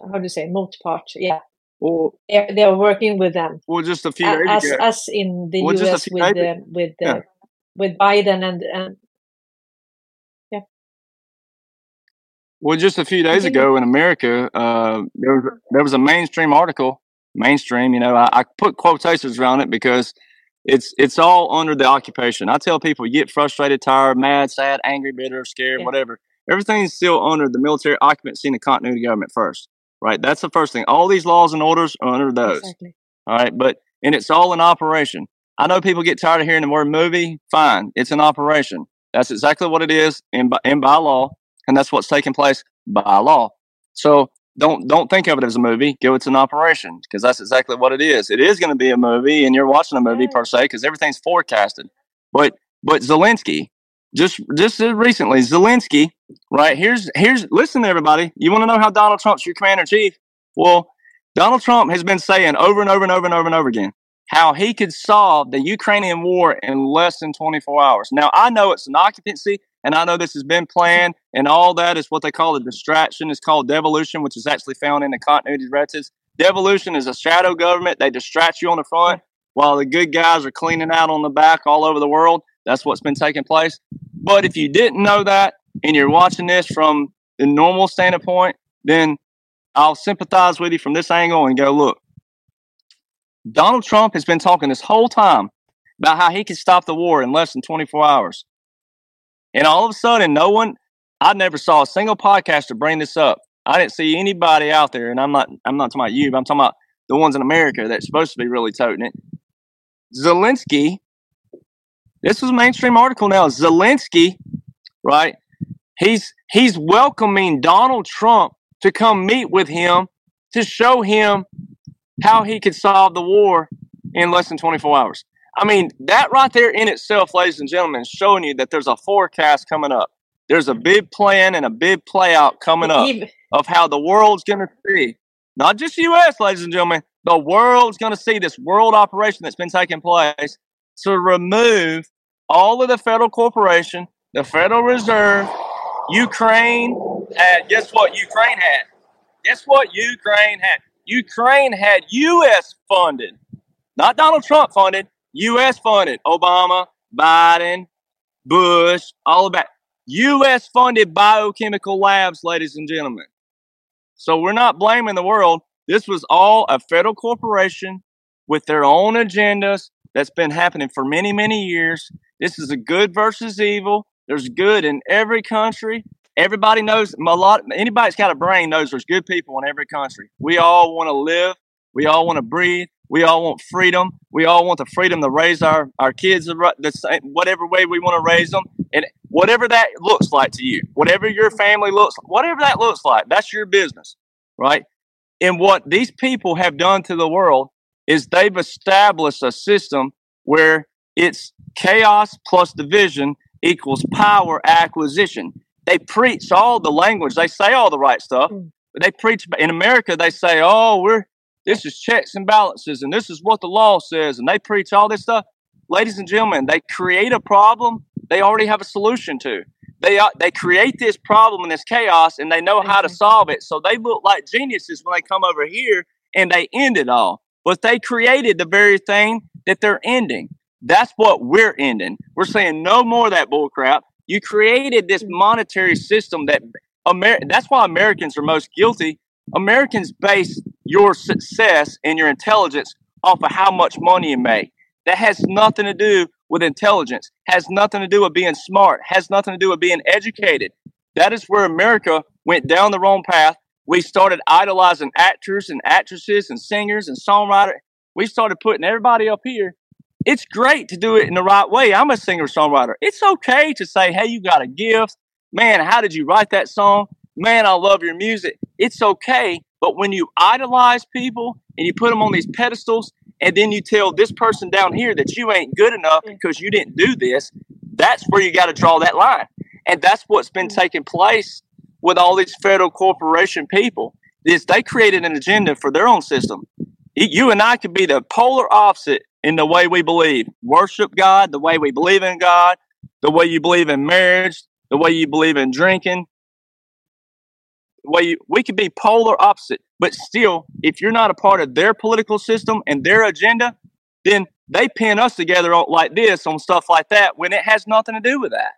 how do you say, multi part? Yeah, they're, working with them. Well, just a few as as in the Well, U.S. with the with Yeah. with Biden and and Well, just a few days ago in America, uh, there was there was a mainstream article. Mainstream, you know, I, I put quotations around it because it's it's all under the occupation. I tell people, you get frustrated, tired, mad, sad, angry, bitter, scared, Yeah. whatever. Everything's still under the military occupancy and the continuity government first, right? That's the first thing. All these laws and orders are under those. Exactly. All right, but and it's all in operation. I know people get tired of hearing the word movie. Fine, it's an operation. That's exactly what it is in by, in by law, and that's what's taking place by law. So don't don't think of it as a movie. Go, it's an operation because that's exactly what it is. It is going to be a movie, and you're watching a movie Yeah. per se because everything's forecasted. But but Zelensky, just just recently, Zelensky, right? Here's here's listen, everybody. You want to know how Donald Trump's your commander in chief? Well, Donald Trump has been saying over and over and over and over and over again how he could solve the Ukrainian war in less than 24 hours. Now, I know it's an occupancy, and I know this has been planned, and all that is what they call a distraction. It's called devolution, which is actually found in the continuity directives. Devolution is a shadow government. They distract you on the front while the good guys are cleaning out on the back all over the world. That's what's been taking place. But if you didn't know that and you're watching this from the normal standpoint, then I'll sympathize with you from this angle and go, look, Donald Trump has been talking this whole time about how he could stop the war in less than 24 hours. And all of a sudden, no one, I never saw a single podcaster bring this up. I didn't see anybody out there, and I'm not, I'm not talking about you, but I'm talking about the ones in America that's supposed to be really toting it. Zelensky, this was a mainstream article now. Zelensky, right? He's he's welcoming Donald Trump to come meet with him to show him how he could solve the war in less than 24 hours. I mean, that right there in itself, ladies and gentlemen, is showing you that there's a forecast coming up. There's a big plan and a big play out coming up of how the world's going to see, not just U.S., ladies and gentlemen, the world's going to see this world operation that's been taking place to remove all of the federal corporation, the Federal Reserve, Ukraine. And guess what? Ukraine had. Guess what? Ukraine had. Ukraine had U.S. funded, not Donald Trump funded, U.S. funded. Obama, Biden, Bush, all about. U.S. funded biochemical labs, ladies and gentlemen. So we're not blaming the world. This was all a federal corporation with their own agendas that's been happening for many, many years. This is a good versus evil. There's good in every country. Everybody knows a lot. Anybody that's got a brain knows there's good people in every country. We all want to live. We all want to breathe. We all want freedom. We all want the freedom to raise our, our kids the same, whatever way we want to raise them. And whatever that looks like to you, whatever your family looks, whatever that looks like, that's your business, right? And what these people have done to the world is they've established a system where it's chaos plus division equals power acquisition. They preach all the language, they say all the right stuff, Mm. but they preach in America, they say, oh, we're this is checks and balances, and this is what the law says, and they preach all this stuff. Ladies and gentlemen, they create a problem they already have a solution to. They uh, they create this problem and this chaos, and they know how to solve it. So they look like geniuses when they come over here and they end it all. But they created the very thing that they're ending. That's what we're ending. We're saying no more of that bull crap. You created this monetary system that Amer- that's why Americans are most guilty. Americans base your success and your intelligence off of how much money you make. That has nothing to do with intelligence, has nothing to do with being smart, has nothing to do with being educated. That is where America went down the wrong path. We started idolizing actors and actresses and singers and songwriters. We started putting everybody up here. It's great to do it in the right way. I'm a singer songwriter. It's okay to say, hey, you got a gift. Man, how did you write that song? Man, I love your music. It's okay. But when you idolize people and you put them on these pedestals, and then you tell this person down here that you ain't good enough because you didn't do this, that's where you got to draw that line. And that's what's been Mm. taking place with all these federal corporation people. Is they created an agenda for their own system. You and I could be the polar opposite in the way we believe. Worship God, the way we believe in God, the way you believe in marriage, the way you believe in drinking. Way we could be polar opposite, but still, if you're not a part of their political system and their agenda, then they pin us together like this on stuff like that when it has nothing to do with that.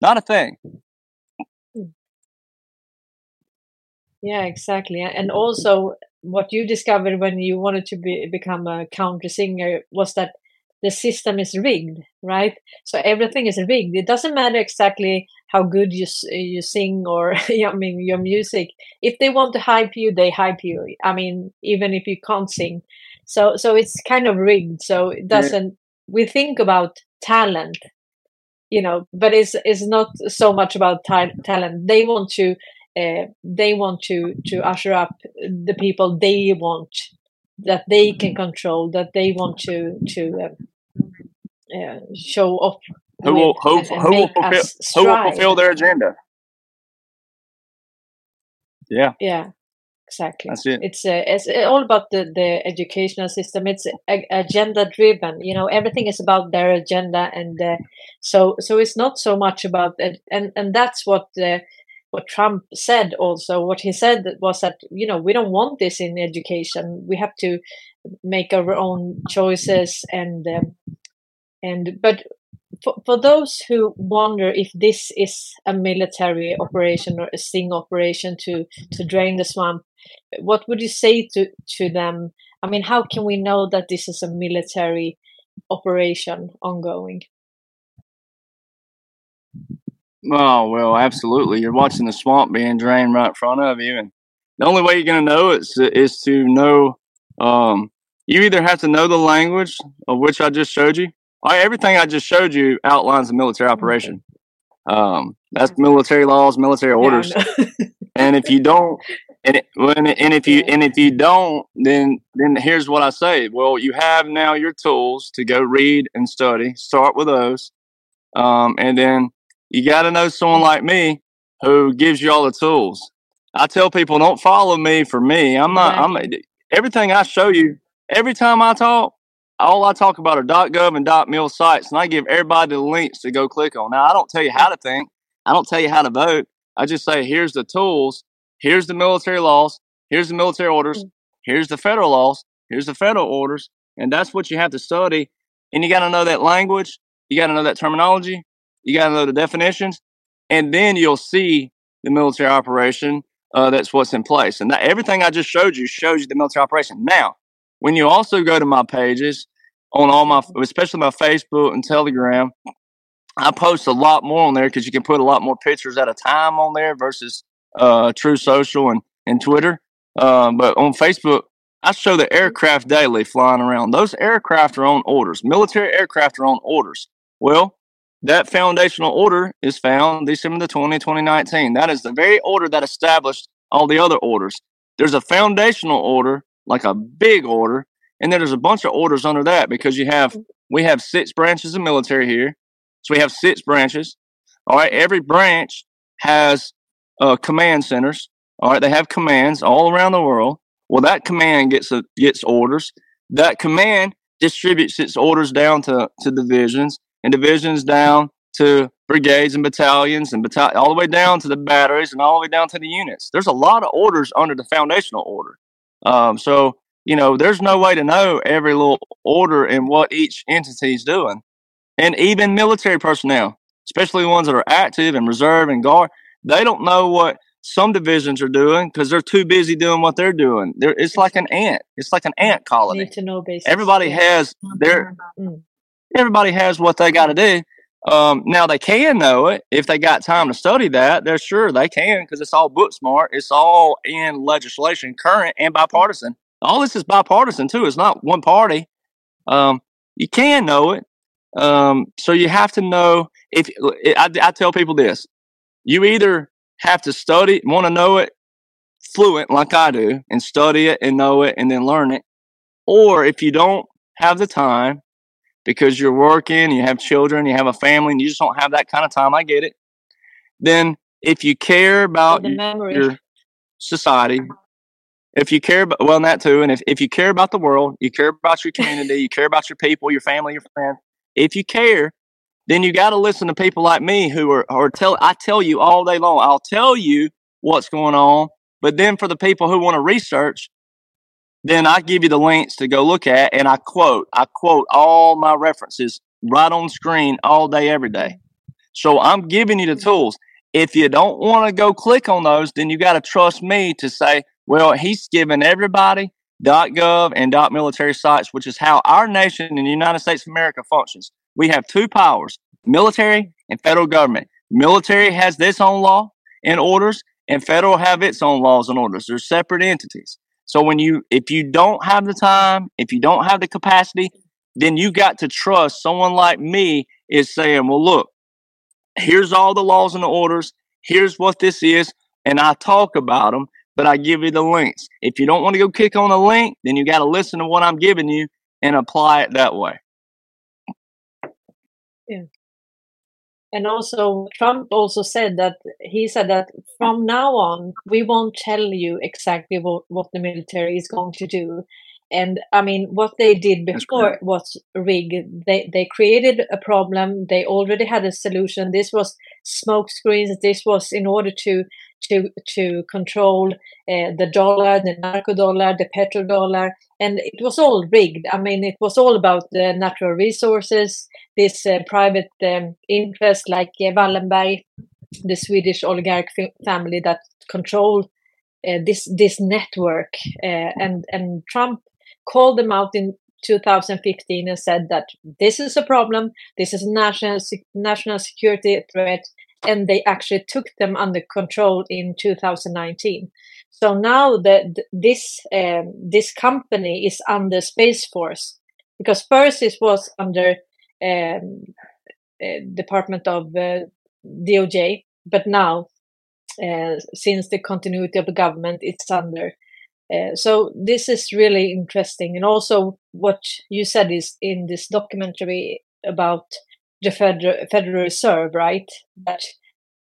Not a thing. Hmm. Yeah, exactly. And also, what you discovered when you wanted to be, become a country singer was that the system is rigged, right? So everything is rigged. It doesn't matter exactly how good you you sing or I mean your music. If they want to hype you, they hype you. I mean, even if you can't sing. So so it's kind of rigged. So it doesn't. Yeah. We think about talent, you know, but it's it's not so much about ta- talent. They want to uh, they want to to usher up the people they want that they can control that they want to to uh, uh, show off who will who, and, and who, will fulfill, who will fulfill their agenda? Yeah. Yeah exactly. That's it. It's uh, it's all about the the educational system. It's agenda driven you know everything is about their agenda and uh, so so it's not so much about it and and that's what the what Trump said also. What he said was that, you know, we don't want this in education. We have to make our own choices and, um, and, but for, for those who wonder if this is a military operation or a sting operation to, to drain the swamp, what would you say to, to them? I mean, how can we know that this is a military operation ongoing? Oh well, absolutely. You're watching the swamp being drained right in front of you, and the only way you're going to know is is to know. Um, you either have to know the language of which I just showed you. Everything I just showed you outlines a military operation. Um, that's military laws, military orders, yeah, and if you don't, and, it, and if you and if you don't, then then here's what I say. Well, you have now your tools to go read and study. Start with those, um, and then you got to know someone like me who gives you all the tools. I tell people, don't follow me for me. I'm not. I'm everything I show you. Every time I talk, all I talk about are .gov and .mil sites, and I give everybody the links to go click on. Now, I don't tell you how to think. I don't tell you how to vote. I just say, here's the tools. Here's the military laws. Here's the military orders. Mm. Here's the federal laws. Here's the federal orders, and that's what you have to study. And you got to know that language. You got to know that terminology. You got to know the definitions, and then you'll see the military operation. Uh, that's what's in place, and that, everything I just showed you shows you the military operation. Now, when you also go to my pages on all my, especially my Facebook and Telegram, I post a lot more on there because you can put a lot more pictures at a time on there versus uh, Truth Social and and Twitter. Uh, but on Facebook, I show the aircraft daily flying around. Those aircraft are on orders. Military aircraft are on orders. Well, that foundational order is found December the 20, 2019. That is the very order that established all the other orders. There's a foundational order, like a big order, and then there's a bunch of orders under that because you have we have six branches of military here. So we have six branches. All right, every branch has uh, command centers. All right, they have commands all around the world. Well, that command gets a, gets orders. That command distributes its orders down to, to divisions and divisions down to brigades and battalions and battalion, all the way down to the batteries and all the way down to the units. There's a lot of orders under the foundational order. Um, so, you know, there's no way to know every little order and what each entity is doing. And even military personnel, especially the ones that are active and reserve and guard, they don't know what some divisions are doing because they're too busy doing what they're doing. They're, it's like an ant. It's like an ant colony. Need to know basics. Everybody has their mm everybody has what they got to do. Um, now they can know it if they got time to study that. They're sure they can because it's all book smart. It's all in legislation, current and bipartisan. All this is bipartisan too. It's not one party. Um, you can know it. Um, so you have to know if I, I tell people this, you either have to study, want to know it fluent like I do and study it and know it and then learn it. Or if you don't have the time because you're working, you have children, you have a family, and you just don't have that kind of time. I get it. Then, if you care about your society, if you care about, well, that too, and if, if you care about the world, you care about your community, you care about your people, your family, your friends, if you care, then you got to listen to people like me who are, are tell, I tell you all day long, I'll tell you what's going on But then for the people who want to research, then I give you the links to go look at, and I quote, I quote all my references right on screen all day, every day. So I'm giving you the mm-hmm. tools. If you don't want to go click on those, then you got to trust me to say, well, he's given everybody .gov and .military sites, which is how our nation in the United States of America functions. We have two powers, military and federal government. Military has its own law and orders, and federal have its own laws and orders. They're separate entities. So when you if you don't have the time, if you don't have the capacity, then you got to trust someone like me is saying, well, look, here's all the laws and the orders. Here's what this is. And I talk about them, but I give you the links. If you don't want to go kick on the link, then you got to listen to what I'm giving you and apply it that way. Yeah. And also, Trump also said that he said that from now on, we won't tell you exactly what, what the military is going to do. And I mean, what they did before was rigged. They they created a problem. They already had a solution. This was smoke screens. This was in order to to to control uh, the dollar, the narco dollar, the petrodollar, and it was all rigged. I mean, it was all about the natural resources. This uh, private um, interest, like uh, Wallenberg, the Swedish oligarch family that control uh, this this network, uh, and and Trump called them out in 2015 and said that this is a problem, this is a national national security threat, and they actually took them under control in 2019. So now that this um, this company is under Space Force because first it was under um, uh, Department of uh, DOJ, but now uh, since the continuity of the government, it's under uh, so this is really interesting, and also what you said is in this documentary about the Federal, Federal Reserve, right? That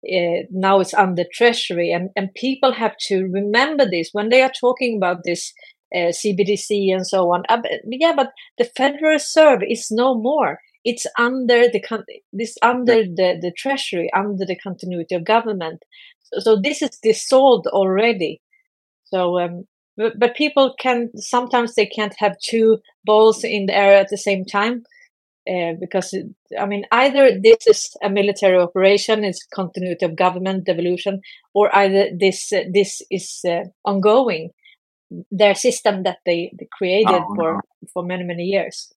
uh, now it's under Treasury, and and people have to remember this when they are talking about this uh, CBDC and so on. Uh, yeah, but the Federal Reserve is no more. It's under the this under the the Treasury, under the continuity of government. So, so this is dissolved already. So um, but, but people can sometimes they can't have two balls in the air at the same time uh, because I mean either this is a military operation, it's continuity of government devolution, or either this uh, this is uh, ongoing, their system that they, they created oh, for no. for many many years.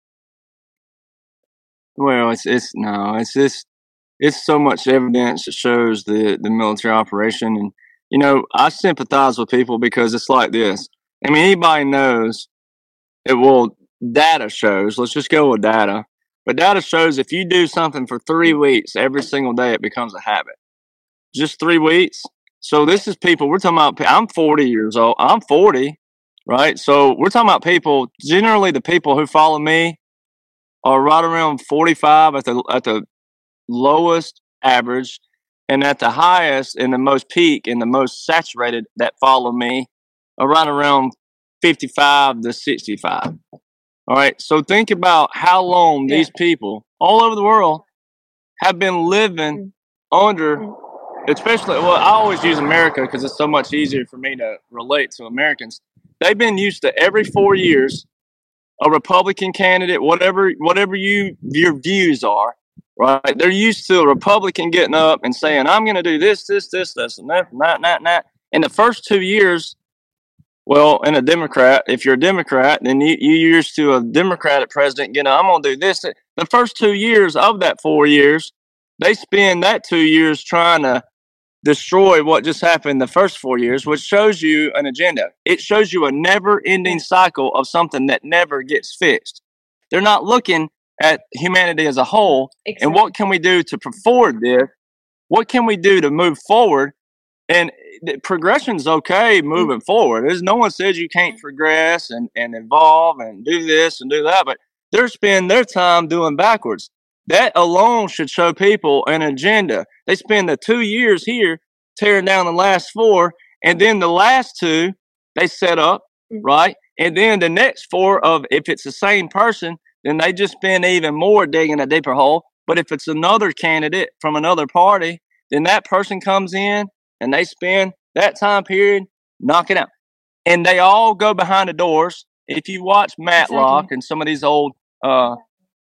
Well, it's it's no, it's just it's so much evidence that shows the the military operation and you know, I sympathize with people because it's like this. I mean, anybody knows it will, data shows, let's just go with data. But data shows if you do something for three weeks every single day, it becomes a habit. Just three weeks. So this is people, we're talking about, I'm 40 years old. I'm 40, right? So we're talking about people, generally the people who follow me are right around 45 at the, at the lowest average and at the highest and the most peak and the most saturated that follow me around around 55 to 65 all right so think about how long yeah. these people all over the world have been living mm. under mm. especially well i always use america because it's so much easier for me to relate to americans. They've been used to every four years a republican candidate whatever whatever you your views are right? They're used to a Republican getting up and saying, I'm going to do this, this, this, this, and that, and that, and that, and that. In the first two years, well, in a Democrat, if you're a Democrat, then you, you used to a Democratic president getting, I'm going to do this. The first two years of that four years, they spend that two years trying to destroy what just happened the first four years, which shows you an agenda. It shows you a never ending cycle of something that never gets fixed. They're not looking at humanity as a whole exactly. and what can we do to forward this what can we do to move forward and progression is okay mm-hmm. moving mm-hmm. forward there's no one says you can't progress and, and evolve and do this and do that but they're spending their time doing backwards that alone should show people an agenda they spend the two years here tearing down the last four and then the last two they set up mm-hmm. right and then the next four of if it's the same person then they just spend even more digging a deeper hole. But if it's another candidate from another party, then that person comes in and they spend that time period knocking out. And they all go behind the doors. If you watch Matlock Exactly. and some of these old, uh,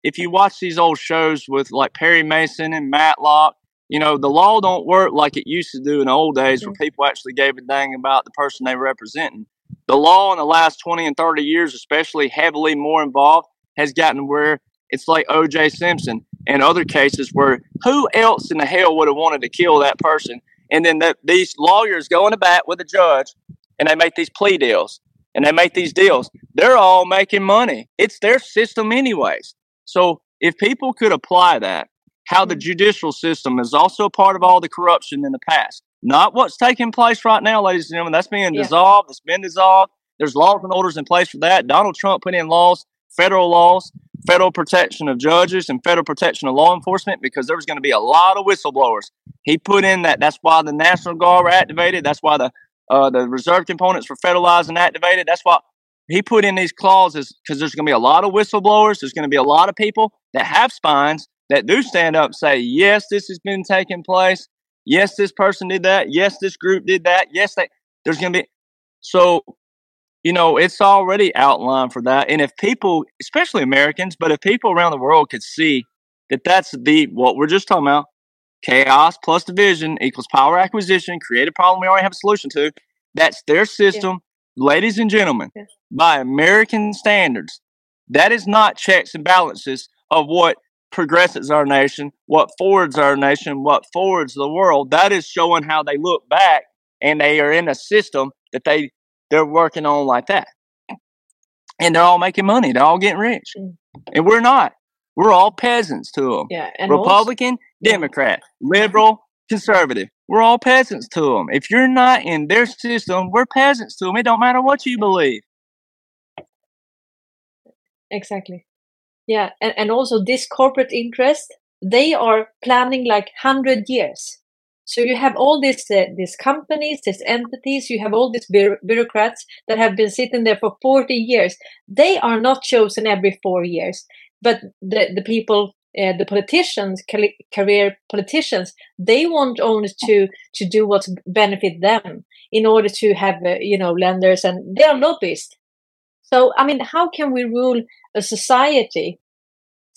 if you watch these old shows with like Perry Mason and Matlock, you know, the law don't work like it used to do in the old days where people actually gave a dang about the person they were representing. The law in the last 20 and 30 years, especially heavily more involved, has gotten where it's like O.J. Simpson and other cases where who else in the hell would have wanted to kill that person? And then that these lawyers go into bat with the judge and they make these plea deals and they make these deals. They're all making money. It's their system, anyways. So if people could apply that, how the judicial system is also a part of all the corruption in the past, not what's taking place right now, ladies and gentlemen. That's being Yeah. dissolved. It's been dissolved. There's laws and orders in place for that. Donald Trump put in laws, federal laws, federal protection of judges and federal protection of law enforcement because there was going to be a lot of whistleblowers. He put in that. That's why the National Guard were activated. That's why the uh, the reserve components were federalized and activated. That's why he put in these clauses because there's going to be a lot of whistleblowers. There's going to be a lot of people that have spines that do stand up say, yes, this has been taking place. Yes, this person did that. Yes, this group did that. Yes, they, there's going to be. So, you know, it's already outlined for that. And if people, especially Americans, but if people around the world could see that that's the, what we're just talking about, chaos plus division equals power acquisition, create a problem we already have a solution to. That's their system. Ladies and gentlemen, Yeah. by American standards, that is not checks and balances of what progresses our nation, what forwards our nation, what forwards the world. That is showing how they look back and they are in a system that they they're working on like that. And they're all making money. They're all getting rich. Mm. And we're not. We're all peasants to them. Yeah. And also, Republican, yeah. Democrat, liberal, conservative. We're all peasants to them. If you're not in their system, we're peasants to them. It don't matter what you believe. Exactly. Yeah, and, and also this corporate interest, they are planning like hundred years. So you have all these uh, these companies, these entities. You have all these bureau- bureaucrats that have been sitting there for forty years. They are not chosen every four years, but the the people, uh, the politicians, career politicians, they want only to to do what benefit them in order to have uh, you know lenders, and they are lobbyists. So I mean, how can we rule a society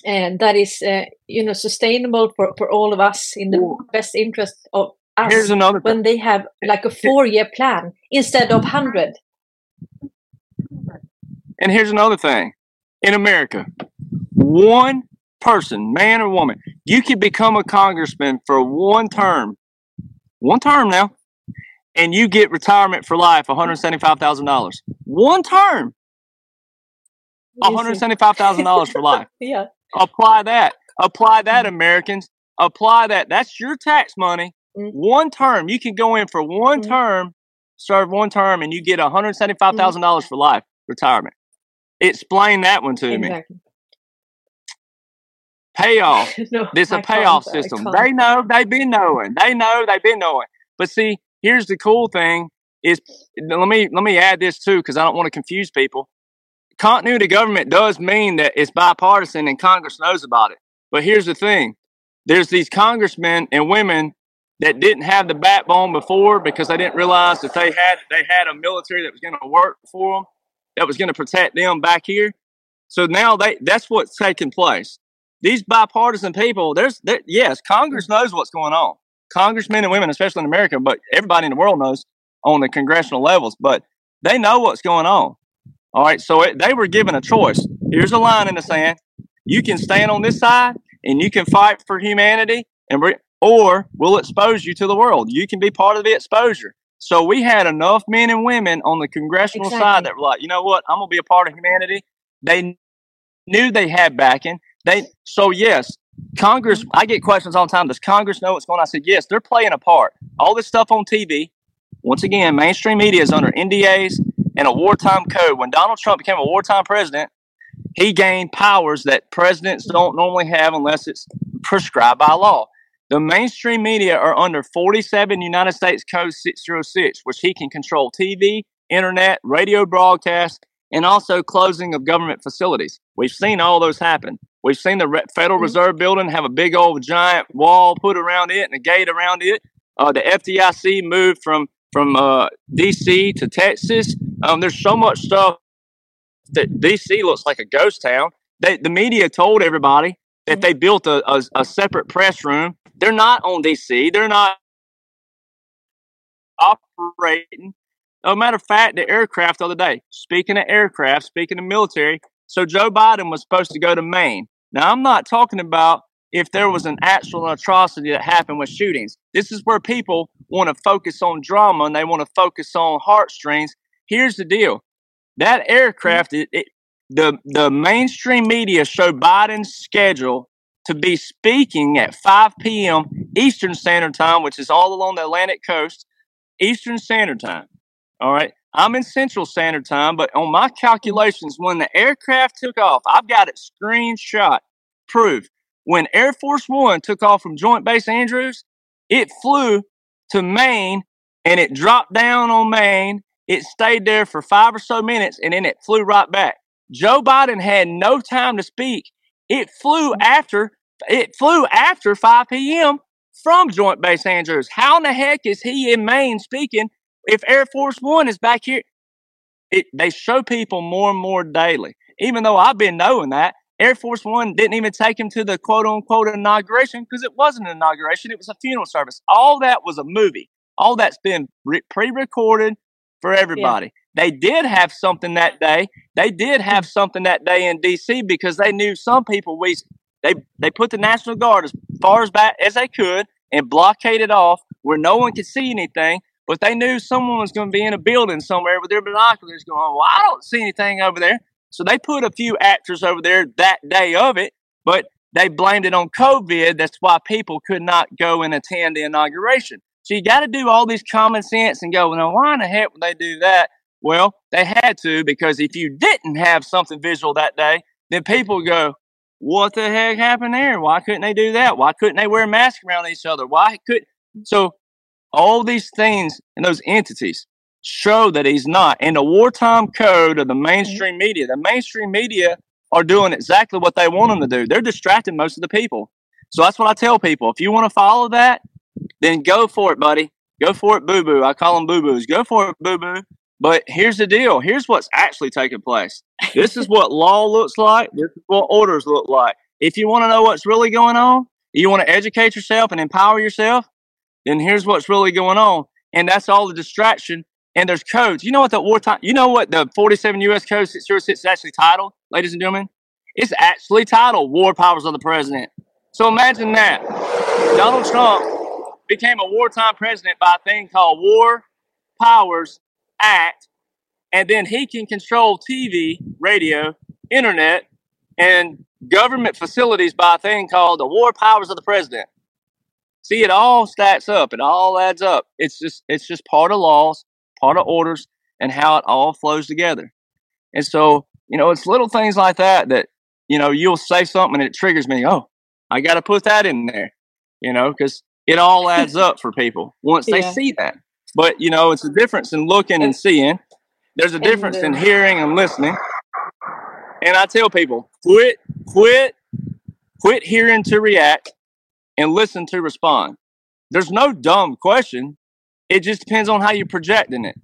and that is uh, you know sustainable for, for all of us in the Well, best interest of Here's us another when they have like a four year plan instead of 100 And here's another thing. In America, one person, man or woman, you can become a congressman for one term. One term now. And you get retirement for life, $175,000. One term, $175,000 for life. yeah Apply that. Apply that, Americans. Apply that. That's your tax money. Mm. One term. You can go in for one Mm. term, serve one term, and you get Mm. $175,000 for life retirement. Explain that one to me. exactly Payoff. no There's a payoff system. They know. They've been knowing. They know. They've been knowing. But see, here's the cool thing: is let me let me add this too, because I don't want to confuse people. Continuity government does mean that it's bipartisan and Congress knows about it. But here's the thing: there's these congressmen and women that didn't have the backbone before because they didn't realize that they had they had a military that was going to work for them, that was going to protect them back here. So now they that's what's taking place. These bipartisan people, there's there, yes, Congress knows what's going on. Congressmen and women, especially in America, but everybody in the world knows on the congressional levels. But they know what's going on. All right, so it, they were given a choice. Here's a line in the sand. You can stand on this side and you can fight for humanity, and we or we'll expose you to the world. You can be part of the exposure. So we had enough men and women on the congressional side that were like, you know what, I'm gonna be a part of humanity. They knew they had backing. They so yes, Congress. I get questions all the time. Does Congress know what's going on? I said yes. They're playing a part. All this stuff on TV. Once again, mainstream media is under NDAs and a wartime code. When Donald Trump became a wartime president, he gained powers that presidents don't normally have unless it's prescribed by law. The mainstream media are under 47 United States Code 606, which he can control TV, internet, radio broadcast, and also closing of government facilities. We've seen all those happen. We've seen the Federal Mhm. Reserve Building have a big old giant wall put around it and a gate around it. Uh, the FDIC moved from from uh, DC to Texas. Um, there's so much stuff that DC looks like a ghost town. They, the media told everybody that they built a, a, a separate press room. They're not on DC. They're not operating. a matter of fact, the aircraft the other day, speaking of aircraft, speaking of military, so Joe Biden was supposed to go to Maine. Now, I'm not talking about if there was an actual atrocity that happened with shootings. This is where people want to focus on drama and they want to focus on heartstrings. Here's the deal that aircraft, it, it, the, the mainstream media showed Biden's schedule to be speaking at 5 p.m. Eastern Standard Time, which is all along the Atlantic coast, Eastern Standard Time. All right. I'm in Central Standard Time, but on my calculations, when the aircraft took off, I've got it screenshot proof. When Air Force One took off from Joint Base Andrews, it flew to Maine and it dropped down on Maine. It stayed there for five or so minutes and then it flew right back. Joe Biden had no time to speak. It flew mm. after it flew after 5 p.m. from Joint Base Andrews. How in the heck is he in Maine speaking if Air Force One is back here? It, they show people more and more daily. Even though I've been knowing that, Air Force One didn't even take him to the quote unquote inauguration because it wasn't an inauguration, it was a funeral service. All that was a movie. All that's been re- pre recorded for everybody. Yeah. They did have something that day. They did hmm. have something that day in DC because they knew some people we they they put the National Guard as far as back as they could and blockaded off where no one could see anything. But they knew someone was going to be in a building somewhere with their binoculars going, Well, I don't see anything over there. So they put a few actors over there that day of it, but they blamed it on COVID. That's why people could not go and attend the inauguration. So you got to do all these common sense and go, well, why in the heck would they do that? Well, they had to because if you didn't have something visual that day, then people go, what the heck happened there? Why couldn't they do that? Why couldn't they wear masks around each other? Why could so all these things and those entities show that he's not. In the wartime code of the mm-hmm. mainstream media, the mainstream media are doing exactly what they want them to do. They're distracting most of the people. So that's what I tell people. If you want to follow that, then go for it, buddy. Go for it, boo boo. I call them boo boos. Go for it, boo boo. But here's the deal. Here's what's actually taking place. This is what law looks like. This is what orders look like. If you want to know what's really going on, you want to educate yourself and empower yourself, then here's what's really going on. And that's all the distraction and there's codes. You know what the wartime, you know what the 47 U.S. Code 606 is actually titled, ladies and gentlemen? It's actually titled War Powers of the President. So imagine that. Donald Trump became a wartime president by a thing called War Powers Act, and then he can control TV, radio, internet, and government facilities by a thing called the War Powers of the President. See, it all stacks up. It all adds up. It's just it's just part of laws part of orders, and how it all flows together. And so, you know, it's little things like that that, you know, you'll say something and it triggers me. Oh, I got to put that in there, you know, because it all adds up for people once yeah. they see that. But, you know, it's a difference in looking and seeing. There's a difference in hearing and listening. And I tell people, quit, quit, quit hearing to react and listen to respond. There's no dumb question. It just depends on how you're projecting it.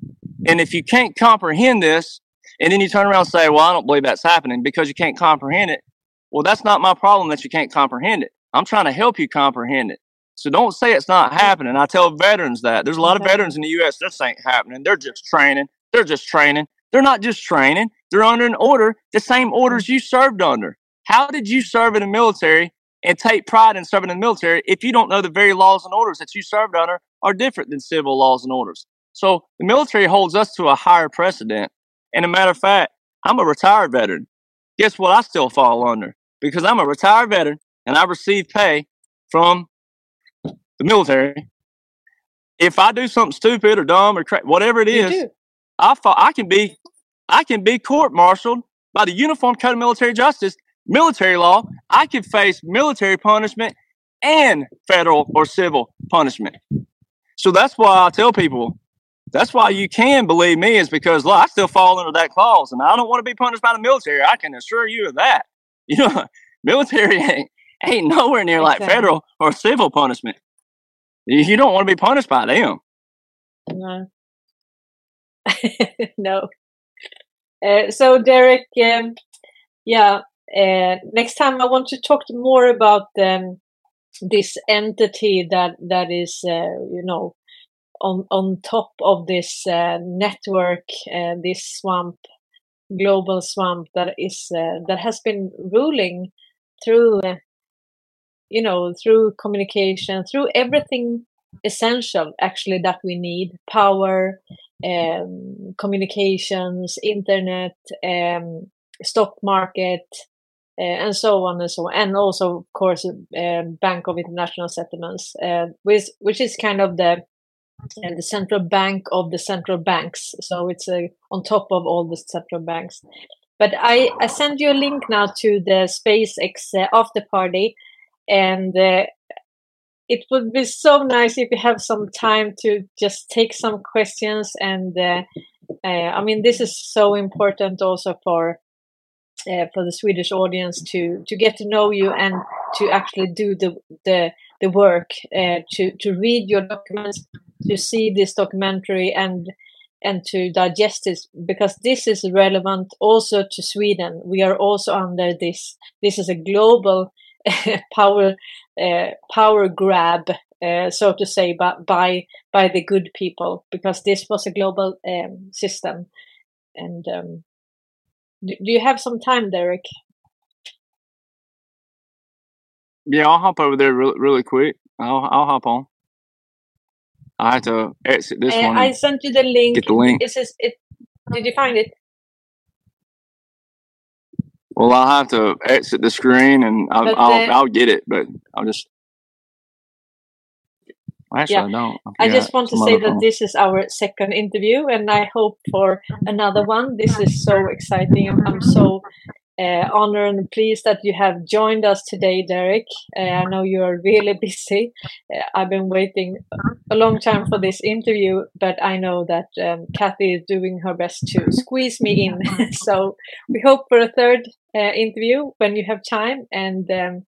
And if you can't comprehend this, and then you turn around and say, Well, I don't believe that's happening because you can't comprehend it. Well, that's not my problem that you can't comprehend it. I'm trying to help you comprehend it. So don't say it's not happening. I tell veterans that. There's a lot of veterans in the U.S. This ain't happening. They're just training. They're just training. They're not just training. They're under an order, the same orders you served under. How did you serve in the military and take pride in serving in the military if you don't know the very laws and orders that you served under are different than civil laws and orders. So the military holds us to a higher precedent. And a matter of fact, I'm a retired veteran. Guess what? I still fall under because I'm a retired veteran and I receive pay from the military. If I do something stupid or dumb or cra- whatever it is, I fall, I can be I can be court-martialed by the Uniform Code of Military Justice, military law. I can face military punishment and federal or civil punishment. So that's why I tell people that's why you can believe me is because look, I still fall under that clause, and I don't want to be punished by the military. I can assure you of that. You know, military ain't, ain't nowhere near like federal or civil punishment. You don't want to be punished by them. No, no. Uh, so Derek, um, yeah, uh, next time I want to talk more about um, this entity that that is, uh, you know, on on top of this network, this swamp, global swamp that is that has been ruling through, you know, through communication, through everything essential actually that we need. Power um, communications internet um, stock market uh, and so on and so on. And also of course uh, bank of international settlements uh, which which is kind of the uh, the central bank of the central banks. So it's uh, on top of all the central banks. But i i send you a link now to the spacex uh, after party and uh, it would be so nice if you have some time to just take some questions and uh, uh, i mean this is so important also for uh, for the swedish audience to to get to know you and to actually do the the the work uh, to to read your documents to see this documentary and and to digest it because this is relevant also to sweden. We are also under this this is a global power uh, power grab, uh, so to say, by, by by the good people, because this was a global um, system. And um, do, do you have some time, Derek? Yeah, I'll hop over there really, really quick. I'll I'll hop on. I had to exit this uh, one. I sent you the link. Get the link. It. Did you find it? Well, I'll have to exit the screen and I'll, I'll, I'll, get it, but I'll just. Actually, yeah. I don't. I, I just want to say that this is our second interview, and I hope for another one. This is so exciting. I'm, I'm so uh, honored and pleased that you have joined us today, Derek. Uh, I know you are really busy. Uh, I've been waiting a long time for this interview, but I know that um, Kathy is doing her best to squeeze me in. so we hope for a third uh, interview when you have time. And um,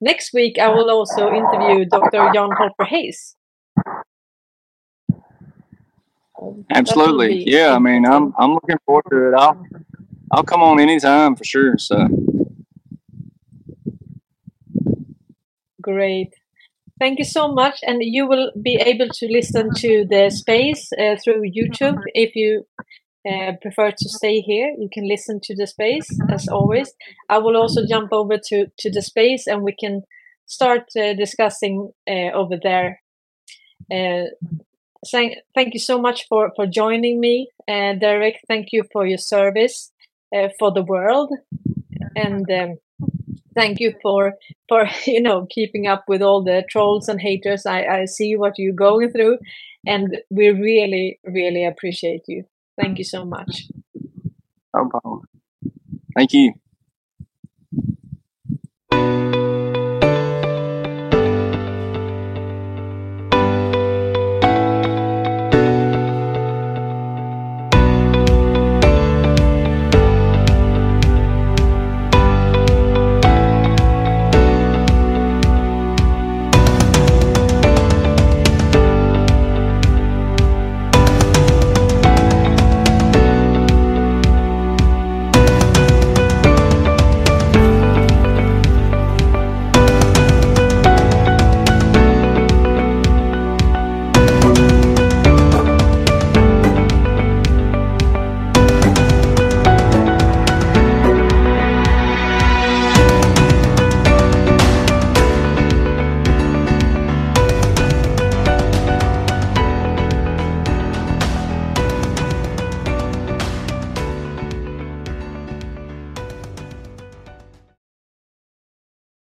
next week, I will also interview Dr. Jan Halper Hayes. Absolutely, yeah. I mean, I'm I'm looking forward to it. I'll I'll come on anytime for sure. So great. Thank you so much. And you will be able to listen to the space uh, through YouTube if you uh, prefer to stay here. You can listen to the space as always. I will also jump over to, to the space and we can start uh, discussing uh, over there. Uh, thank, thank you so much for, for joining me, uh, Derek. Thank you for your service uh, for the world and um, thank you for for you know keeping up with all the trolls and haters i i see what you're going through and we really really appreciate you thank you so much. No problem. Thank you